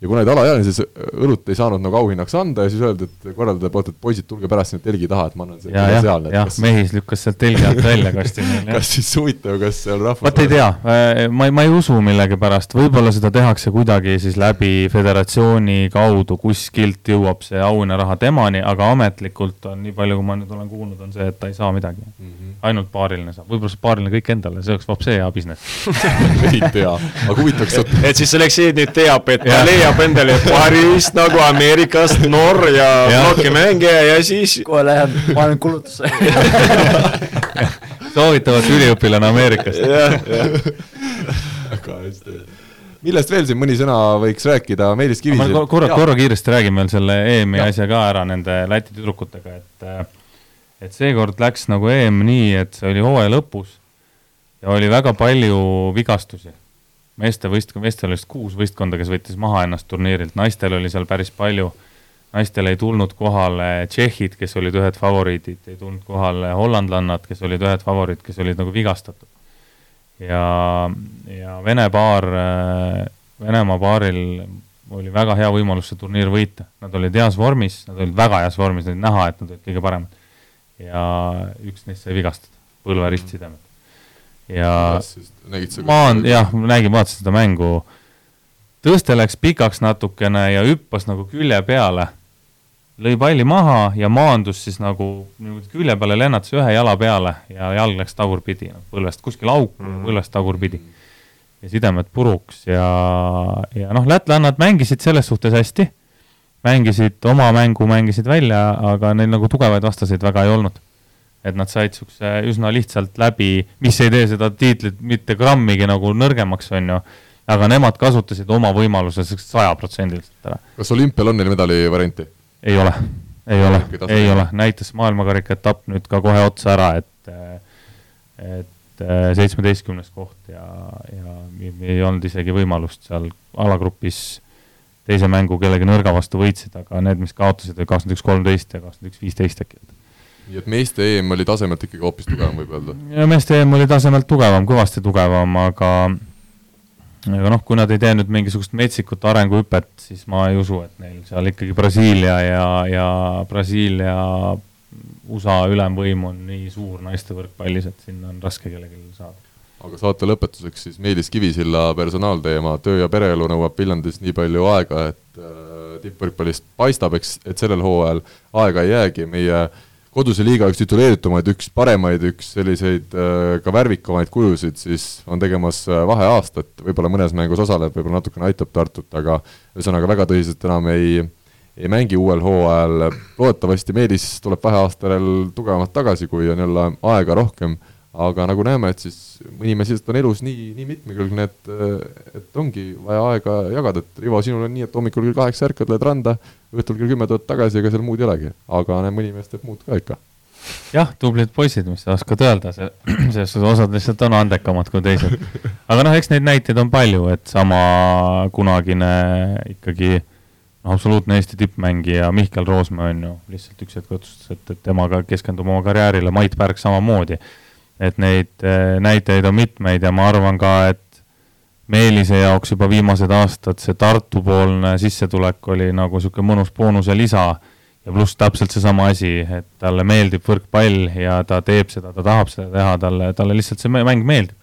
Speaker 2: ja kuna neid alaealisi siis õlut ei saanud nagu auhinnaks anda ja siis öeldi, et korraldaja poolt, et poisid, tulge pärast sinna telgi taha, et ma annan
Speaker 3: selle ja, sealne. jah, mehis lükkas sealt telgi alt välja kasti meil.
Speaker 2: kas siis huvitav, kas seal rahvas
Speaker 3: vot ei tea, äh, ma ei, ma ei usu millegipärast, võib-olla seda tehakse kuidagi siis läbi föderatsiooni kaudu, kuskilt jõuab see auhinnaraha temani, aga ametlikult on, nii palju, kui ma nüüd olen kuulnud, on see, et ta ei saa midagi mm. -hmm. ainult paariline saab, võib-olla saab paariline kõik endale, see oleks vapsi hea business
Speaker 2: ei tea, aga huvitaks
Speaker 4: et siis Aleksei nüüd teab, et ta leiab leiab endale Paris nagu Ameerikast Norra plokimängija ja siis.
Speaker 5: kohe lähen, panen kulutusse
Speaker 3: soovitavat üliõpilane Ameerikast.
Speaker 2: väga hästi millest veel siin mõni sõna võiks rääkida, Meelis
Speaker 3: ma
Speaker 2: Kivisil?
Speaker 3: korra, korra kiiresti räägin veel selle EM-i
Speaker 2: Jah.
Speaker 3: asja ka ära nende Läti tüdrukutega, et et seekord läks nagu EM nii, et see oli hooaja lõpus ja oli väga palju vigastusi. Meeste võist-, meestel vist kuus võistkonda, kes võttis maha ennast turniirilt, naistel oli seal päris palju, naistel ei tulnud kohale tšehhid, kes olid ühed favoriidid, ei tulnud kohale hollandlannad, kes olid ühed favoriidid, kes olid nagu vigastatud. ja, ja Vene paar, Venemaa paaril oli väga hea võimalus see turniir võita, nad olid heas vormis, nad olid väga heas vormis, oli näha, et nad olid kõige paremad. ja üks neist sai vigastada, põlve ristsidemed. Ja ma olen, jah, nägin, vaatasin seda mängu, tõste läks pikaks natukene ja hüppas nagu külje peale, lõi palli maha ja maandus siis nagu niimoodi külje peale, lennatas ühe jala peale ja jalg läks tagurpidi, põlvest kuskil auku mm -hmm. põlvest tagurpidi. ja sidemed puruks ja, ja noh, lätlannad mängisid selles suhtes hästi, mängisid oma mängu, mängisid välja, aga neil nagu tugevaid vastaseid väga ei olnud et nad said niisuguse üsna lihtsalt läbi, mis ei tee seda tiitlit mitte grammigi nagu nõrgemaks, on ju, aga nemad kasutasid oma võimaluse sajaprotsendiliselt ära.
Speaker 2: kas olümpial on neil medali varianti?
Speaker 3: ei ole, ei ole, ei ole, näitas maailmakarika etapp nüüd ka kohe otsa ära, et et seitsmeteistkümnes koht ja, ja ei- ei olnud isegi võimalust seal alagrupis teise mängu kellegi nõrga vastu võitsid, aga need, mis kaotasid, olid kakskümmend üks, kolmteist ja kakskümmend üks, viisteist äkki.
Speaker 2: Nii et meeste EM oli tasemelt ikkagi hoopis tugevam, võib öelda.
Speaker 3: ja meeste EM oli tasemelt tugevam, kõvasti tugevam, aga aga noh, kui nad ei tee nüüd mingisugust metsikut arenguhüpet, siis ma ei usu, et neil seal ikkagi Brasiilia ja, ja Brasiilia USA ülemvõim on nii suur naiste võrkpallis, et sinna on raske kellelgi saada.
Speaker 2: aga saate lõpetuseks siis Meelis Kivisilla personaalteema, töö ja pereelu nõuab Viljandis nii palju aega, et äh, tippvõrkpallist paistab, eks, et sellel hooajal aega ei jäägi, meie koduse liiga üks tituleeritumaid, üks paremaid, üks selliseid äh, ka värvikamaid kujusid, siis on tegemas äh, vaheaastat, võib-olla mõnes mängus osaleb, võib-olla natukene aitab Tartut, aga ühesõnaga väga tõsiselt enam ei, ei mängi uuel hooajal, loodetavasti Meelis tuleb vaheaastal tugevamalt tagasi, kui on jälle aega rohkem, aga nagu näeme, et siis mõni mees on elus nii, nii mitmekülgne, et, et ongi vaja aega jagada, et Rivo, sinul on nii, et hommikul kell kaheksa ärkad, lähed randa, õhtul kell kümme tuled tagasi, ega seal muud ei olegi. aga mõni mees teeb muud ka ikka.
Speaker 3: jah, tublid poisid, mis sa oskad öelda, see, selles suhtes osad lihtsalt on andekamad kui teised. aga noh, eks neid näiteid on palju, et sama kunagine ikkagi noh, absoluutne Eesti tippmängija Mihkel Roosmäe on ju lihtsalt üks hetk otsustas, et, et temaga keskendub oma karjäärile, Mait Pärg samamoodi. Et neid eh, näiteid on mitmeid ja ma arvan ka, et Meelise jaoks juba viimased aastad see Tartu-poolne sissetulek oli nagu niisugune mõnus boonuse lisa ja pluss täpselt seesama asi, et talle meeldib võrkpall ja ta teeb seda, ta tahab seda teha, talle, talle lihtsalt see mäng meeldib.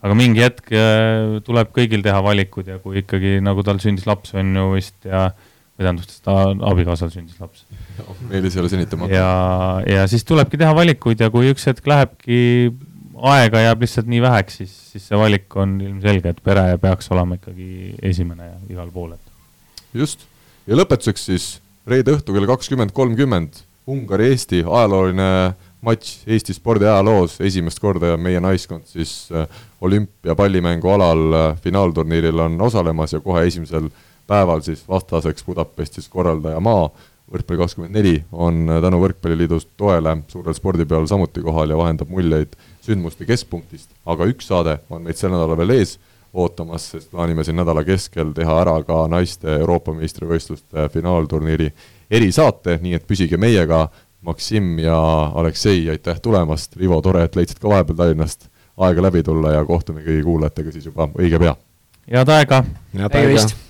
Speaker 3: aga mingi hetk äh, tuleb kõigil teha valikud ja kui ikkagi nagu tal sündis laps, on ju vist ja või tähendab, ta abikaasal sündis laps.
Speaker 2: Meelis ei ole senitamata.
Speaker 3: ja, ja siis tulebki teha valikuid ja kui üks hetk lähebki, aega jääb lihtsalt nii väheks, siis, siis see valik on ilmselge, et pere peaks olema ikkagi esimene ja igal pool, et
Speaker 2: just, ja lõpetuseks siis reede õhtu kell kakskümmend kolmkümmend Ungari-Eesti ajalooline matš Eesti spordi ajaloos, esimest korda meie naiskond siis äh, olümpiapallimängu alal äh, finaalturniiril on osalemas ja kohe esimesel päeval siis vastaseks Budapestis korraldaja maa, võrkpalli kakskümmend neli on tänu Võrkpalliliidu toele suurel spordipeol samuti kohal ja vahendab muljeid sündmuste keskpunktist, aga üks saade on meid sel nädalal veel ees ootamas, sest plaanime siin nädala keskel teha ära ka naiste Euroopa meistrivõistluste finaalturniiri erisaate, nii et püsige meiega, Maksim ja Aleksei, aitäh tulemast, Rivo, tore, et leidsid ka vahepeal Tallinnast aega läbi tulla ja kohtume kõigi kuulajatega siis juba õige pea.
Speaker 3: head aega!
Speaker 4: head aega!